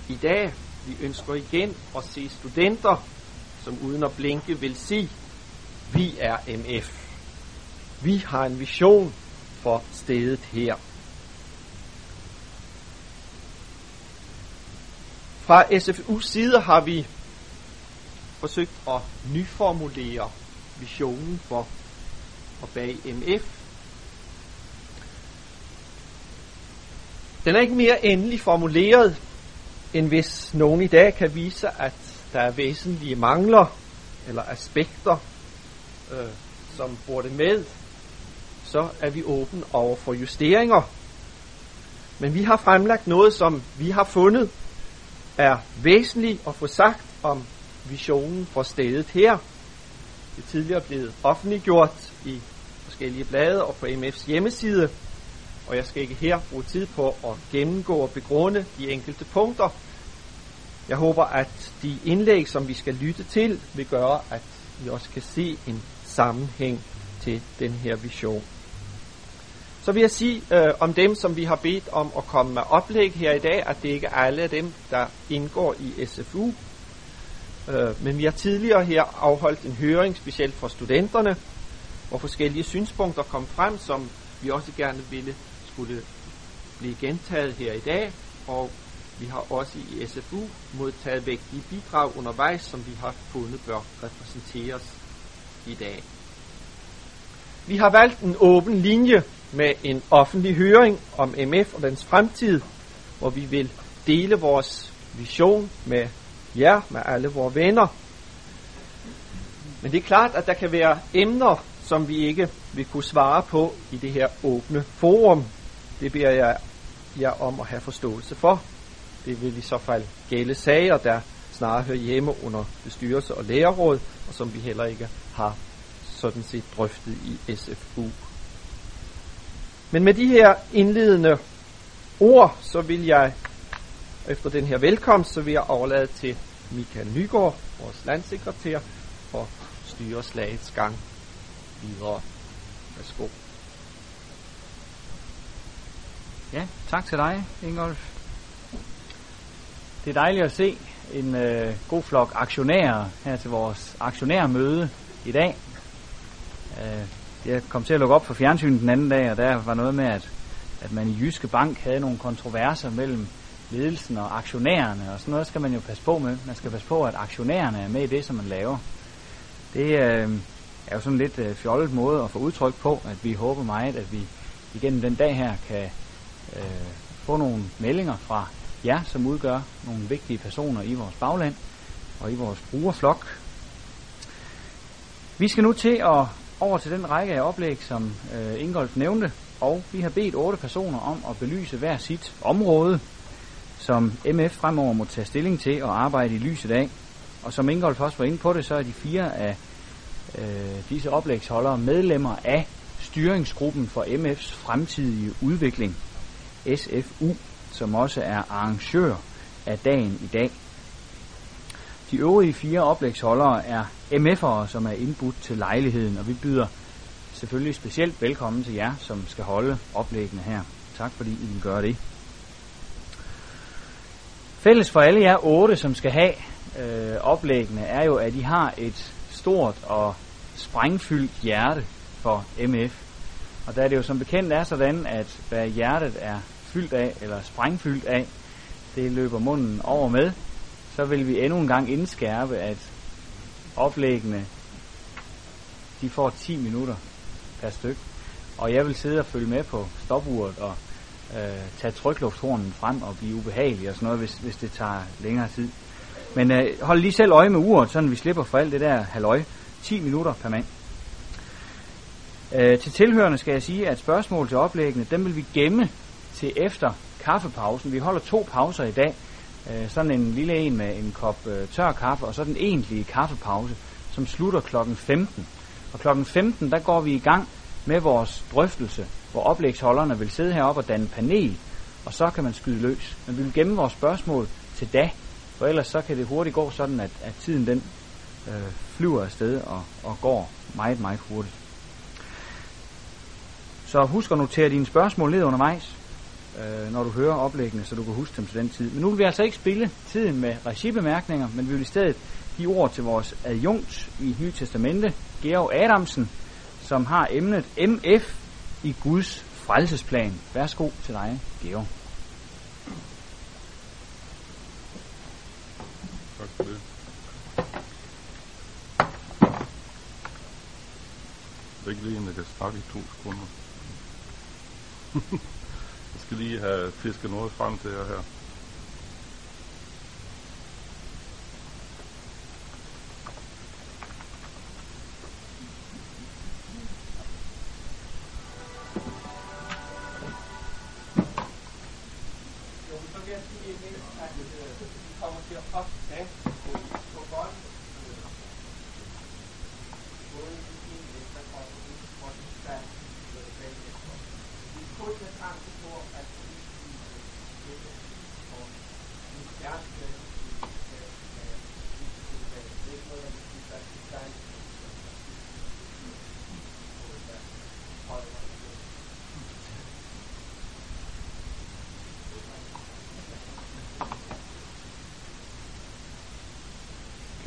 I dag, vi ønsker igen at se studenter, som uden at blinke vil sige, vi er MF. Vi har en vision for stedet her. Fra SFU's side har vi forsøgt at nyformulere visionen for og bag MF. Den er ikke mere endelig formuleret, end hvis nogen i dag kan vise, at der er væsentlige mangler eller aspekter, øh, som burde med, så er vi åbne over for justeringer. Men vi har fremlagt noget, som vi har fundet er væsentligt at få sagt om visionen for stedet her. Det er tidligere blevet offentliggjort i forskellige blade og på MF's hjemmeside, og jeg skal ikke her bruge tid på at gennemgå og begrunde de enkelte punkter. Jeg håber, at de indlæg, som vi skal lytte til, vil gøre, at vi også kan se en sammenhæng til den her vision. Så vil jeg sige øh, om dem, som vi har bedt om at komme med oplæg her i dag, at det ikke er alle af dem, der indgår i SFU. Øh, men vi har tidligere her afholdt en høring, specielt for studenterne, hvor forskellige synspunkter kom frem, som vi også gerne ville skulle blive gentaget her i dag. Og vi har også i SFU modtaget vægtige bidrag undervejs, som vi har fundet bør repræsenteres i dag. Vi har valgt en åben linje med en offentlig høring om MF og dens fremtid, hvor vi vil dele vores vision med jer, med alle vores venner. Men det er klart, at der kan være emner, som vi ikke vil kunne svare på i det her åbne forum. Det beder jeg jer om at have forståelse for. Det vil i så fald gælde sager, der snarere hører hjemme under bestyrelse og lærerråd, og som vi heller ikke har sådan set drøftet i SFU. Men med de her indledende ord, så vil jeg, efter den her velkomst, så vil jeg overlade til Michael Nygaard, vores landsekretær, for styre slagets gang videre. Værsgo. Ja, tak til dig, Ingolf. Det er dejligt at se en øh, god flok aktionærer her til vores aktionærmøde i dag. Øh, jeg kom til at lukke op for fjernsynet den anden dag, og der var noget med, at, at man i Jyske Bank havde nogle kontroverser mellem ledelsen og aktionærerne, og sådan noget skal man jo passe på med. Man skal passe på, at aktionærerne er med i det, som man laver. Det øh, er jo sådan lidt øh, fjollet måde at få udtryk på, at vi håber meget, at vi igennem den dag her kan øh, få nogle meldinger fra jer, som udgør nogle vigtige personer i vores bagland og i vores brugerflok. Vi skal nu til at over til den række af oplæg, som øh, Ingolf nævnte, og vi har bedt otte personer om at belyse hver sit område, som MF fremover må tage stilling til og arbejde i lyset af. Og som Ingolf også var inde på det, så er de fire af øh, disse oplægsholdere medlemmer af styringsgruppen for MF's fremtidige udvikling, SFU, som også er arrangør af dagen i dag. De øvrige fire oplægsholdere er MF'ere, som er indbudt til lejligheden, og vi byder selvfølgelig specielt velkommen til jer, som skal holde oplæggene her. Tak fordi I vil gøre det. Fælles for alle jer otte, som skal have øh, oplæggene, er jo, at I har et stort og sprængfyldt hjerte for MF. Og da det jo som bekendt er sådan, at hvad hjertet er fyldt af, eller sprængfyldt af, det løber munden over med, så vil vi endnu en gang indskærpe, at oplæggene, de får 10 minutter per styk. Og jeg vil sidde og følge med på stopuret og øh, tage tryklufthornen frem og blive ubehagelig og sådan noget, hvis, hvis det tager længere tid. Men øh, hold lige selv øje med uret, så vi slipper for alt det der halløj. 10 minutter per mand. Øh, til tilhørende skal jeg sige, at spørgsmål til oplæggene, dem vil vi gemme til efter kaffepausen. Vi holder to pauser i dag. Øh, sådan en lille en med en kop øh, tør kaffe, og så den egentlige kaffepause, som slutter klokken 15. Og klokken 15, der går vi i gang med vores drøftelse, hvor oplægsholderne vil sidde heroppe og danne panel, og så kan man skyde løs. Men vi vil gemme vores spørgsmål til da, for ellers så kan det hurtigt gå sådan, at, at tiden den øh, flyver afsted og, og går meget, meget hurtigt. Så husk at notere dine spørgsmål ned undervejs øh, når du hører oplæggene, så du kan huske dem til den tid. Men nu vil vi altså ikke spille tiden med regibemærkninger, men vi vil i stedet give ord til vores adjunkt i Nye Testamente, Georg Adamsen, som har emnet MF i Guds frelsesplan. Værsgo til dig, Georg. Tak for det. Det er ikke lige, at jeg kan snakke i to sekunder. skal lige have fisket noget frem til jer her.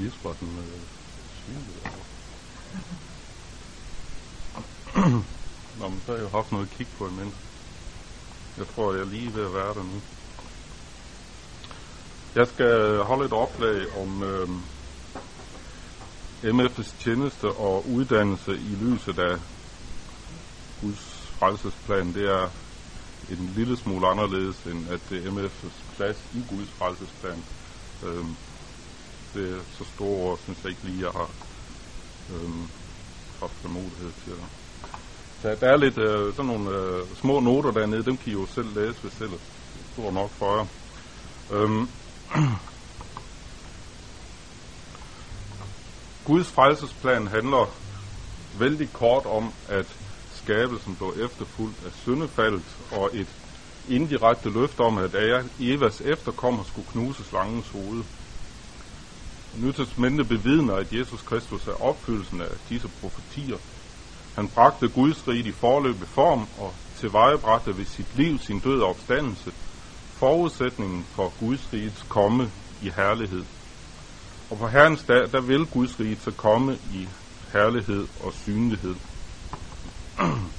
Gisberten øh, svinede Nå, men så har jeg jo haft noget at kigge på imens. Jeg tror, jeg er lige ved at være der nu. Jeg skal holde et oplag om øh, MF's tjeneste og uddannelse i lyset af Guds frelsesplan. Det er en lille smule anderledes, end at det er MF's plads i Guds frelsesplan. Øh, det er så store ord, synes jeg ikke lige, jeg har øh, haft formodighed til at der, der er lidt øh, sådan nogle øh, små noter dernede, dem kan I jo selv læse, hvis ellers er står nok for jer. Øhm. Guds frelsesplan handler vældig kort om, at skabelsen blev efterfulgt af syndefaldet og et indirekte løfte om, at Evas efterkommer skulle knuse slangens hoved. Nytestamentet bevidner, at Jesus Kristus er opfyldelsen af disse profetier. Han bragte Guds rige i forløbig form og tilvejebragte ved sit liv sin død og opstandelse, forudsætningen for Guds rigets komme i herlighed. Og på Herrens dag, der vil Guds rige så komme i herlighed og synlighed.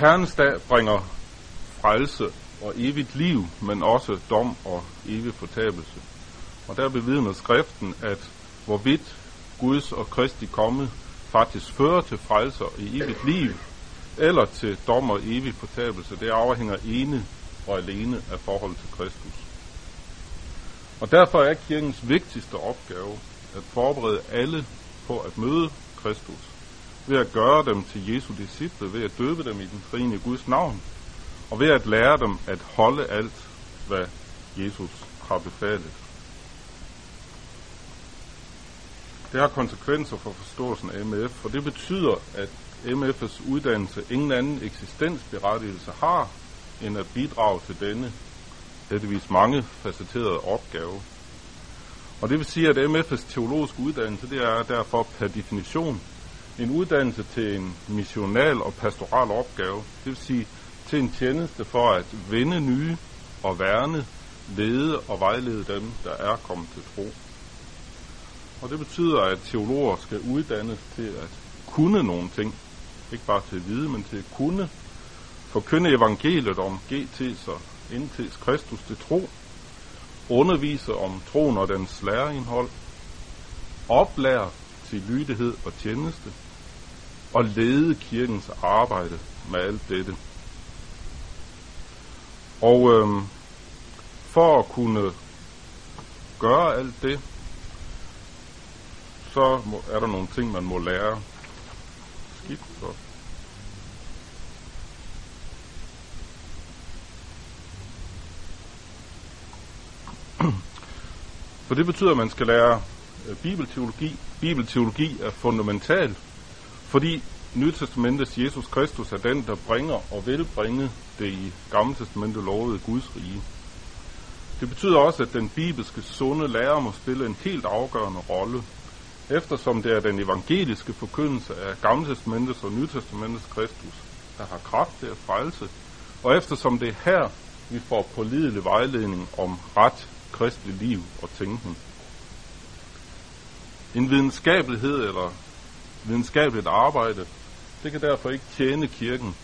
Herrens dag bringer frelse og evigt liv, men også dom og evig fortabelse. Og der bevidner skriften, at hvorvidt Guds og Kristi komme faktisk fører til frelse og evigt liv, eller til dom og evig fortabelse, det afhænger ene og alene af forhold til Kristus. Og derfor er kirkens vigtigste opgave at forberede alle på at møde Kristus, ved at gøre dem til Jesu disciple, ved at døbe dem i den trine Guds navn, og ved at lære dem at holde alt, hvad Jesus har befalet. Det har konsekvenser for forståelsen af MF, for det betyder, at MF's uddannelse ingen anden eksistensberettigelse har, end at bidrage til denne heldigvis mange facetterede opgave. Og det vil sige, at MF's teologiske uddannelse, det er derfor per definition en uddannelse til en missional og pastoral opgave. Det vil sige til en tjeneste for at vinde nye og værne, lede og vejlede dem, der er kommet til tro. Og det betyder, at teologer skal uddannes til at kunne nogle ting. Ikke bare til at vide, men til at kunne forkynde evangeliet om GT's og NT's Kristus til tro, undervise om troen og dens læreindhold, oplære til lydighed og tjeneste, og lede kirkens arbejde med alt dette. Og øhm, for at kunne gøre alt det, så må, er der nogle ting, man må lære. Skidt så. For det betyder, at man skal lære øh, bibelteologi. Bibelteologi er fundamental, fordi Nytestamentets Jesus Kristus er den, der bringer og vil bringe det i Gamle Testamentet lovede Guds rige. Det betyder også, at den bibelske sunde lærer må spille en helt afgørende rolle eftersom det er den evangeliske forkyndelse af Gamle Testamentets og Nytestamentets Kristus, der har kraft til at frelse, og eftersom det er her, vi får pålidelig vejledning om ret kristelig liv og tænkning. En videnskabelighed eller videnskabeligt arbejde, det kan derfor ikke tjene kirken,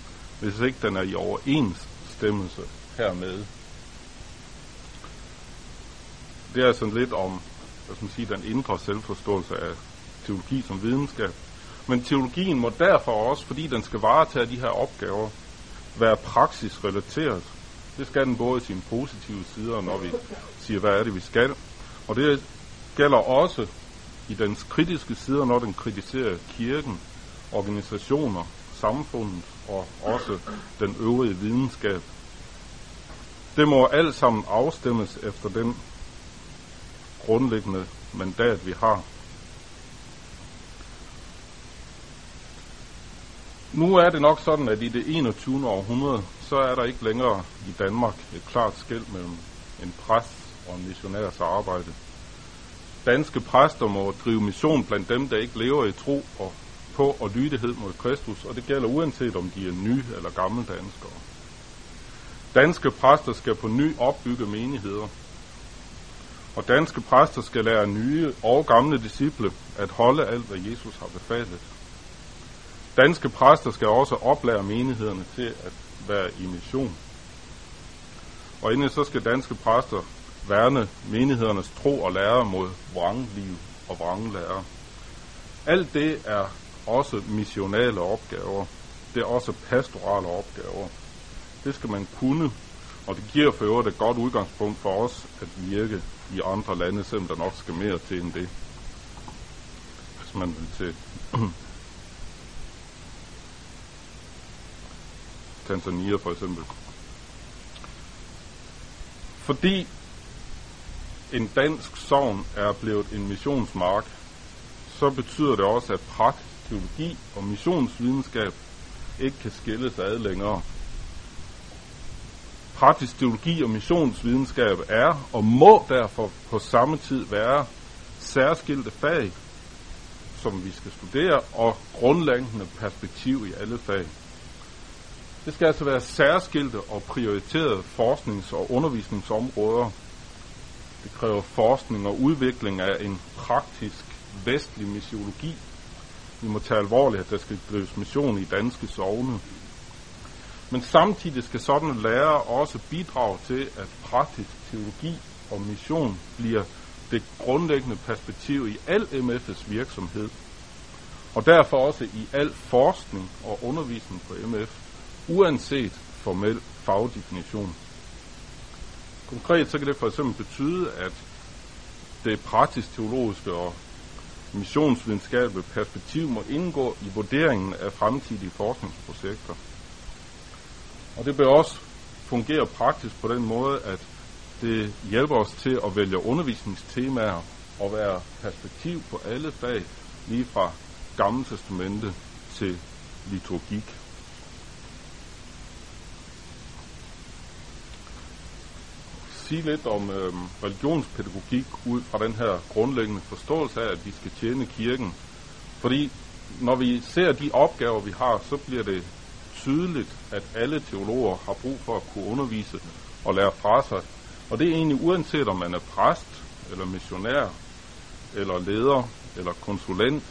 hvis ikke den er i overensstemmelse hermed. Det er sådan lidt om hvad skal man sige, den indre selvforståelse af teologi som videnskab. Men teologien må derfor også, fordi den skal varetage de her opgaver, være praksisrelateret. Det skal den både i sine positive sider, når vi siger, hvad er det, vi skal. Og det gælder også i dens kritiske sider, når den kritiserer kirken, organisationer, samfundet og også den øvrige videnskab. Det må alt sammen afstemmes efter den grundlæggende mandat, vi har. Nu er det nok sådan, at i det 21. århundrede, så er der ikke længere i Danmark et klart skæld mellem en præst og en missionærs arbejde. Danske præster må drive mission blandt dem, der ikke lever i tro og på og lydighed mod Kristus, og det gælder uanset om de er nye eller gamle danskere. Danske præster skal på ny opbygge menigheder, og danske præster skal lære nye og gamle disciple at holde alt, hvad Jesus har befalet. Danske præster skal også oplære menighederne til at være i mission. Og endelig så skal danske præster værne menighedernes tro og lære mod vrangliv og vranglære. Alt det er også missionale opgaver. Det er også pastorale opgaver. Det skal man kunne, og det giver for øvrigt et godt udgangspunkt for os at virke i andre lande, selvom der nok skal mere til end det. Hvis man vil til Tanzania for eksempel. Fordi dansk sovn er blevet en missionsmark, så betyder det også, at praktisk teologi og missionsvidenskab ikke kan skilles ad længere. Praktisk teologi og missionsvidenskab er og må derfor på samme tid være særskilte fag, som vi skal studere, og grundlæggende perspektiv i alle fag. Det skal altså være særskilte og prioriterede forsknings- og undervisningsområder. Det kræver forskning og udvikling af en praktisk vestlig missiologi. Vi må tage alvorligt, at der skal drives mission i danske sovne. Men samtidig skal sådan lærer også bidrage til, at praktisk teologi og mission bliver det grundlæggende perspektiv i al MF's virksomhed, og derfor også i al forskning og undervisning på MF uanset formel fagdefinition. Konkret så kan det for eksempel betyde, at det praktisk teologiske og missionsvidenskabelige perspektiv må indgå i vurderingen af fremtidige forskningsprojekter. Og det bør også fungere praktisk på den måde, at det hjælper os til at vælge undervisningstemaer og være perspektiv på alle fag, lige fra Gamle Testamente til liturgik. Sige lidt om øh, religionspædagogik ud fra den her grundlæggende forståelse af, at vi skal tjene kirken. Fordi når vi ser de opgaver, vi har, så bliver det tydeligt, at alle teologer har brug for at kunne undervise og lære fra sig. Og det er egentlig uanset om man er præst, eller missionær, eller leder, eller konsulent,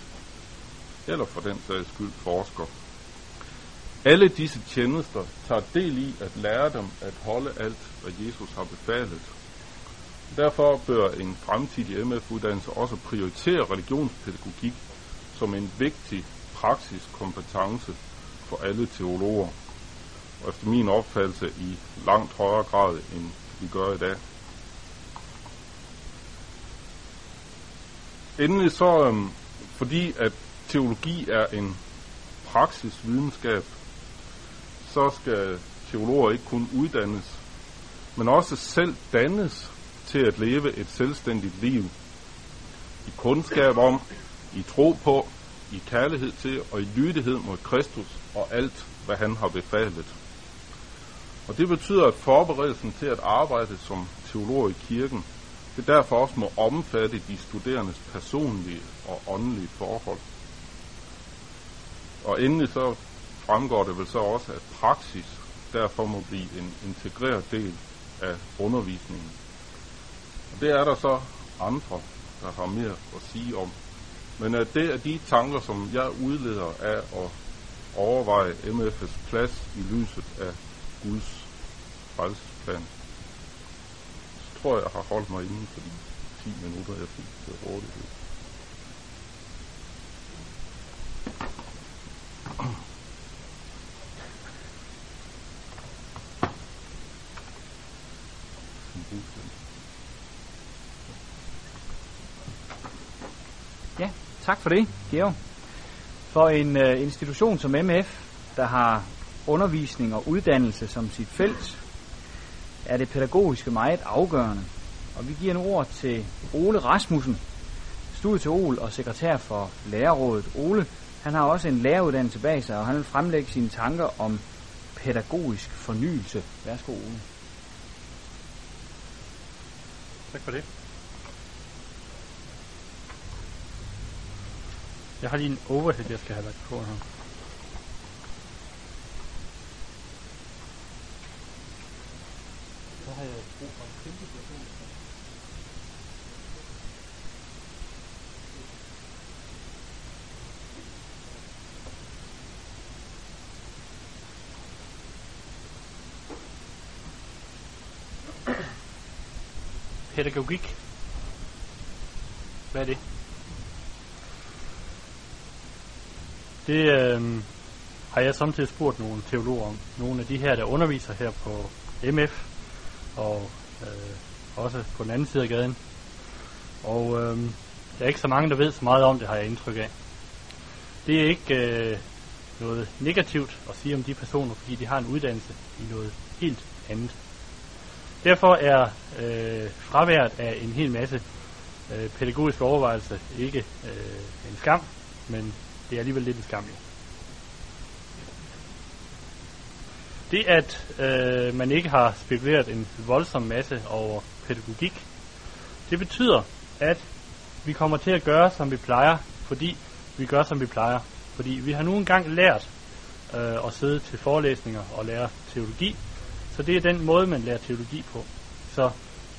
eller for den sags skyld forsker. Alle disse tjenester tager del i at lære dem at holde alt, hvad Jesus har befalet. Derfor bør en fremtidig MF-uddannelse også prioritere religionspædagogik som en vigtig praksiskompetence for alle teologer, og efter min opfattelse i langt højere grad, end vi gør i dag. Endelig så, øhm, fordi at teologi er en praksisvidenskab, så skal teologer ikke kun uddannes, men også selv dannes til at leve et selvstændigt liv. I kundskab om, i tro på, i kærlighed til og i lydighed mod Kristus og alt, hvad han har befalet. Og det betyder, at forberedelsen til at arbejde som teolog i kirken, det derfor også må omfatte de studerendes personlige og åndelige forhold. Og endelig så fremgår det vel så også, at praksis derfor må blive en integreret del af undervisningen. Og det er der så andre, der har mere at sige om. Men at det er de tanker, som jeg udleder af at overveje MF's plads i lyset af Guds frelsesplan. Så tror jeg, jeg har holdt mig inden for de 10 minutter, jeg fik til rådighed. Ja, tak for det, Georg. For en uh, institution som MF, der har undervisning og uddannelse som sit felt, er det pædagogiske meget afgørende. Og vi giver nu ord til Ole Rasmussen, studieteol og sekretær for Lærerrådet. Ole, han har også en læreruddannelse bag sig, og han vil fremlægge sine tanker om pædagogisk fornyelse. Værsgo, Ole. Tak for det. Jeg har lige en overhead, jeg skal have lagt på her. Så har jeg brug for en kæmpe person. Pædagogik. Hvad er det? Det øh, har jeg samtidig spurgt nogle teologer om. Nogle af de her, der underviser her på MF, og øh, også på den anden side af gaden. Og øh, der er ikke så mange, der ved så meget om det, har jeg indtryk af. Det er ikke øh, noget negativt at sige om de personer, fordi de har en uddannelse i noget helt andet. Derfor er øh, fraværet af en hel masse øh, pædagogiske overvejelser ikke øh, en skam, men det er alligevel lidt en skam. Jo. Det, at øh, man ikke har spekuleret en voldsom masse over pædagogik, det betyder, at vi kommer til at gøre, som vi plejer, fordi vi gør, som vi plejer. Fordi vi har nu engang lært øh, at sidde til forelæsninger og lære teologi, så det er den måde, man lærer teologi på. Så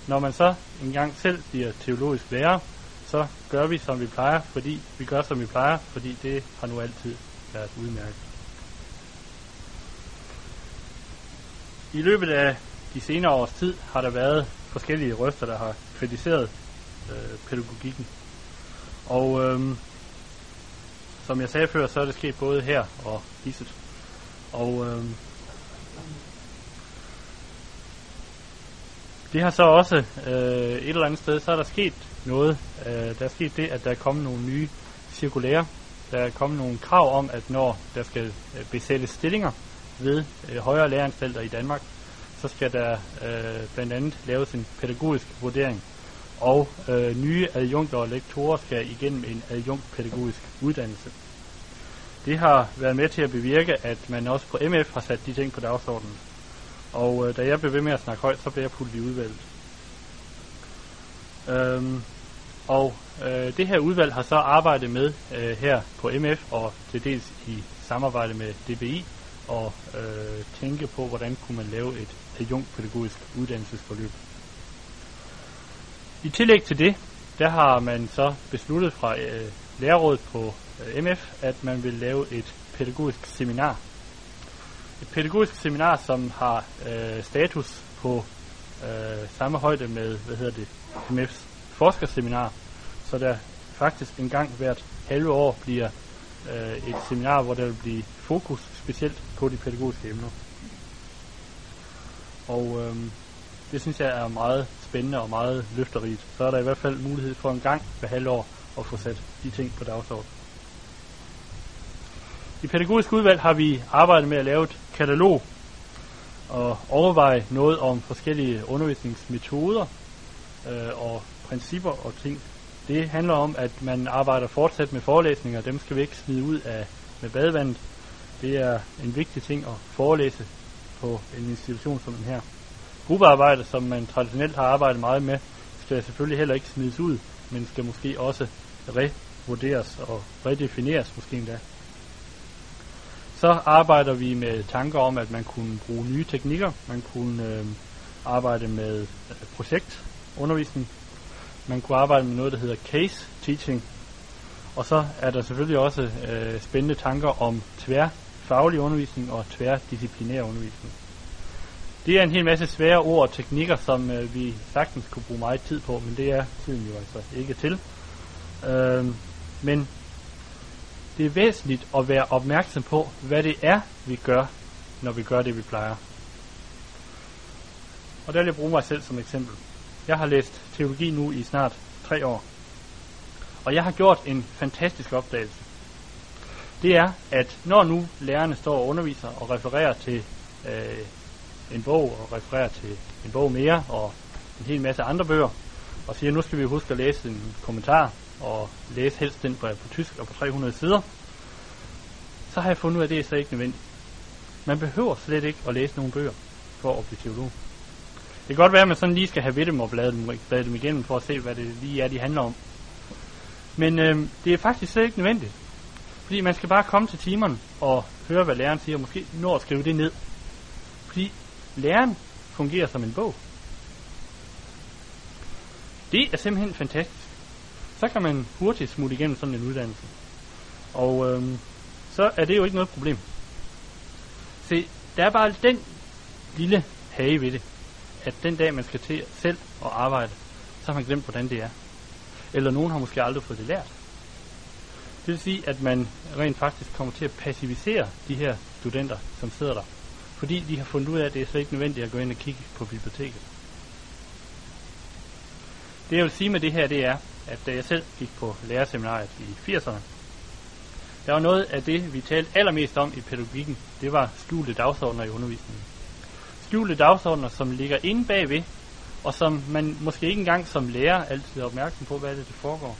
når man så engang selv bliver teologisk lærer, så gør vi, som vi plejer, fordi vi gør, som vi plejer, fordi det har nu altid været udmærket. I løbet af de senere års tid har der været forskellige røster, der har kritiseret øh, pædagogikken. Og øhm, som jeg sagde før, så er det sket både her og hisset. Og øhm, det har så også øh, et eller andet sted, så er der sket noget. Øh, der er sket det, at der er kommet nogle nye cirkulære. Der er kommet nogle krav om, at når der skal øh, besættes stillinger ved øh, højere læreanstalter i Danmark, så skal der øh, blandt andet laves en pædagogisk vurdering. Og øh, nye adjunkter og lektorer skal igennem en adjunktpædagogisk uddannelse. Det har været med til at bevirke, at man også på MF har sat de ting på dagsordenen. Og øh, da jeg blev ved med at snakke højt, så blev jeg puttet i udvalget. Øhm, og øh, det her udvalg har så arbejdet med øh, her på MF og til dels i samarbejde med DBI og øh, tænke på, hvordan kunne man lave et adjunktpædagogisk uddannelsesforløb. I tillæg til det, der har man så besluttet fra øh, lærerrådet på øh, MF, at man vil lave et pædagogisk seminar. Et pædagogisk seminar, som har øh, status på øh, samme højde med, hvad hedder det, MF's forskerseminar, så der faktisk en gang hvert halve år bliver øh, et seminar, hvor der vil blive fokus specielt på de pædagogiske emner. Og øh, det synes jeg er meget spændende og meget løfterigt. Så er der i hvert fald mulighed for en gang hver halve år at få sat de ting på dagsordenen. I pædagogisk udvalg har vi arbejdet med at lave et katalog og overveje noget om forskellige undervisningsmetoder øh, og principper og ting. Det handler om, at man arbejder fortsat med forelæsninger, dem skal vi ikke smide ud af med badevandet. Det er en vigtig ting at forelæse på en institution som den her. Gruppearbejde, som man traditionelt har arbejdet meget med, skal selvfølgelig heller ikke smides ud, men skal måske også revurderes og redefineres måske endda. Så arbejder vi med tanker om, at man kunne bruge nye teknikker. Man kunne øh, arbejde med øh, projektundervisning. Man kunne arbejde med noget, der hedder case teaching. Og så er der selvfølgelig også øh, spændende tanker om tværfaglig undervisning og tværdisciplinær undervisning. Det er en hel masse svære ord og teknikker, som øh, vi sagtens kunne bruge meget tid på, men det er tiden jo altså ikke til. Øh, men det er væsentligt at være opmærksom på, hvad det er, vi gør, når vi gør det, vi plejer. Og der vil jeg bruge mig selv som eksempel. Jeg har læst teologi nu i snart tre år. Og jeg har gjort en fantastisk opdagelse. Det er, at når nu lærerne står og underviser og refererer til øh, en bog, og refererer til en bog mere, og en hel masse andre bøger, og siger, nu skal vi huske at læse en kommentar, og læse helst den på, på tysk og på 300 sider, så har jeg fundet ud af, at det er så ikke nødvendigt. Man behøver slet ikke at læse nogle bøger for at blive teolog. Det kan godt være, at man sådan lige skal have ved dem og blade dem, blade dem igennem for at se, hvad det lige er, de handler om. Men øh, det er faktisk slet ikke nødvendigt. Fordi man skal bare komme til timerne og høre, hvad læreren siger, og måske nå at skrive det ned. Fordi læreren fungerer som en bog. Det er simpelthen fantastisk. Så kan man hurtigt smutte igennem sådan en uddannelse. Og øhm, så er det jo ikke noget problem. Se, der er bare den lille hage ved det, at den dag man skal til selv at arbejde, så har man glemt, hvordan det er. Eller nogen har måske aldrig fået det lært. Det vil sige, at man rent faktisk kommer til at passivisere de her studenter, som sidder der. Fordi de har fundet ud af, at det er slet ikke nødvendigt at gå ind og kigge på biblioteket. Det jeg vil sige med det her, det er, at da jeg selv gik på lærerseminariet i 80'erne, der var noget af det, vi talte allermest om i pædagogikken, det var skjulte dagsordner i undervisningen. Skjulte dagsordner, som ligger inde bagved, og som man måske ikke engang som lærer altid er opmærksom på, hvad det, der foregår.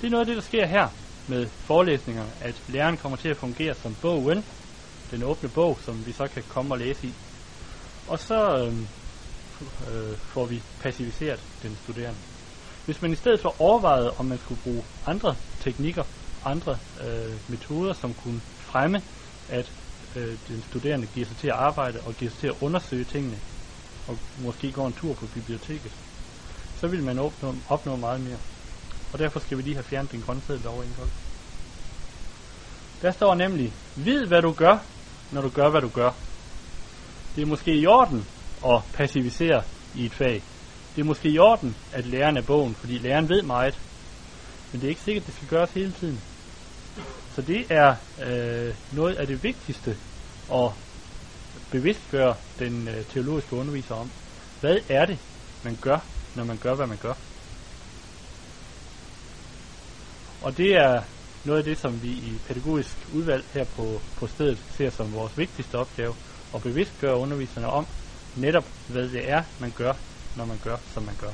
Det er noget af det, der sker her med forelæsningerne, at læreren kommer til at fungere som bogen, den åbne bog, som vi så kan komme og læse i. Og så øh, øh, får vi passiviseret den studerende. Hvis man i stedet for overvejede, om man skulle bruge andre teknikker, andre øh, metoder, som kunne fremme, at øh, den studerende giver sig til at arbejde og giver sig til at undersøge tingene, og måske går en tur på biblioteket, så vil man opnå, opnå meget mere. Og derfor skal vi lige have fjernet den grønseddel over en Der står nemlig, vid hvad du gør, når du gør, hvad du gør. Det er måske i orden at passivisere i et fag. Det er måske i orden at læreren er bogen, fordi læreren ved meget. Men det er ikke sikkert, at det skal gøres hele tiden. Så det er øh, noget af det vigtigste at bevidstgøre den øh, teologiske underviser om. Hvad er det, man gør, når man gør, hvad man gør? Og det er noget af det, som vi i pædagogisk udvalg her på, på stedet ser som vores vigtigste opgave, at bevidstgøre underviserne om netop, hvad det er, man gør, når man gør, som man gør.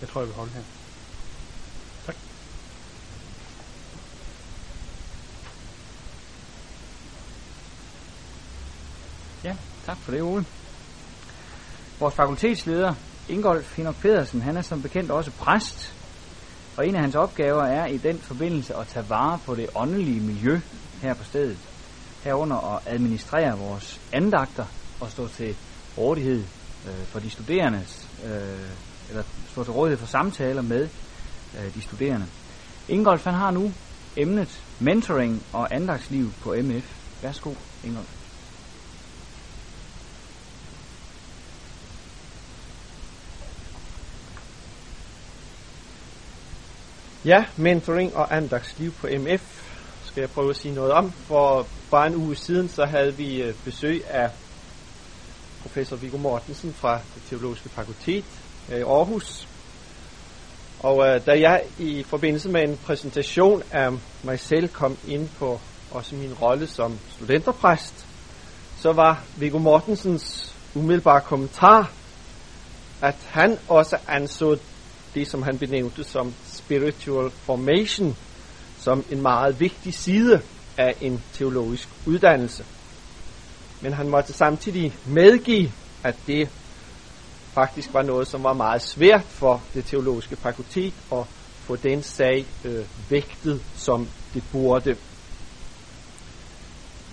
Jeg tror, jeg vil holde her. Tak. Ja, tak for det, Ole. Vores fakultetsleder, Ingolf Hinok Pedersen, han er som bekendt også præst og en af hans opgaver er i den forbindelse at tage vare på det åndelige miljø her på stedet. Herunder at administrere vores andagter og stå til rådighed øh, for de studerende, øh, eller stå til rådighed for samtaler med øh, de studerende. Ingolf han har nu emnet mentoring og andagsliv på MF. Værsgo, Ingolf. Ja, mentoring og andagsliv på MF skal jeg prøve at sige noget om. For bare en uge siden, så havde vi øh, besøg af professor Viggo Mortensen fra det teologiske fakultet i Aarhus. Og øh, da jeg i forbindelse med en præsentation af mig selv kom ind på også min rolle som studenterpræst, så var Viggo Mortensens umiddelbare kommentar, at han også anså det, som han benævnte som spiritual formation som en meget vigtig side af en teologisk uddannelse. Men han måtte samtidig medgive, at det faktisk var noget, som var meget svært for det teologiske fakultet at få den sag øh, vægtet, som det burde.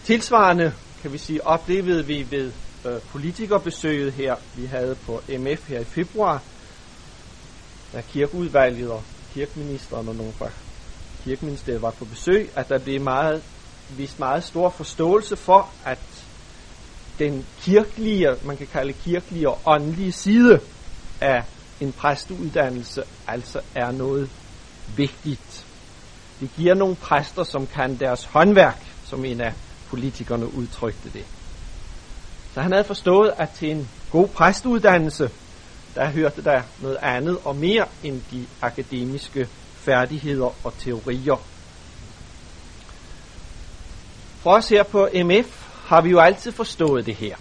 Tilsvarende, kan vi sige, oplevede vi ved øh, politikerbesøget her, vi havde på MF her i februar, da kirkeudvalget og kirkeministeren og nogle fra kirkeministeriet var på besøg, at der blev meget, vist meget stor forståelse for, at den kirkelige, man kan kalde kirkelige og åndelige side af en præsteuddannelse altså er noget vigtigt. Det giver nogle præster, som kan deres håndværk, som en af politikerne udtrykte det. Så han havde forstået, at til en god præstuddannelse, der hørte der noget andet og mere end de akademiske færdigheder og teorier. For os her på MF har vi jo altid forstået det her.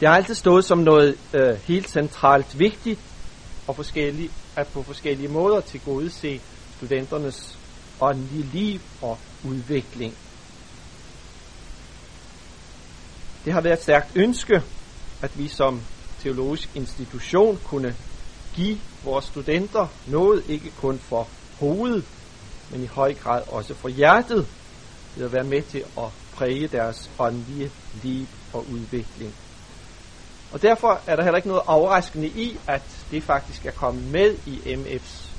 Det har altid stået som noget øh, helt centralt vigtigt og forskellige, at på forskellige måder til gode se studenternes åndelige liv og udvikling. Det har været et stærkt ønske, at vi som teologisk institution kunne give vores studenter noget, ikke kun for hovedet, men i høj grad også for hjertet, ved at være med til at præge deres åndelige liv og udvikling. Og derfor er der heller ikke noget overraskende i, at det faktisk er kommet med i MF's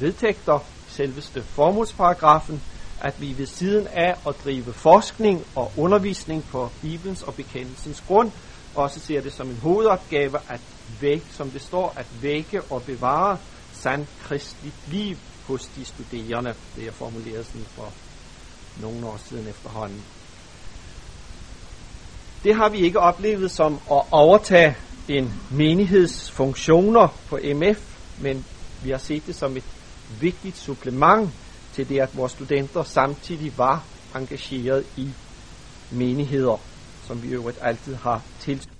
vedtægter, selveste formålsparagrafen, at vi ved siden af at drive forskning og undervisning på Bibelens og bekendelsens grund, også ser det som en hovedopgave at vække, som det står, at vække og bevare sand kristligt liv hos de studerende. Det er formuleret sådan for nogle år siden efterhånden. Det har vi ikke oplevet som at overtage en menighedsfunktioner på MF, men vi har set det som et vigtigt supplement til det, at vores studenter samtidig var engageret i menigheder, som vi øvrigt altid har tilskudt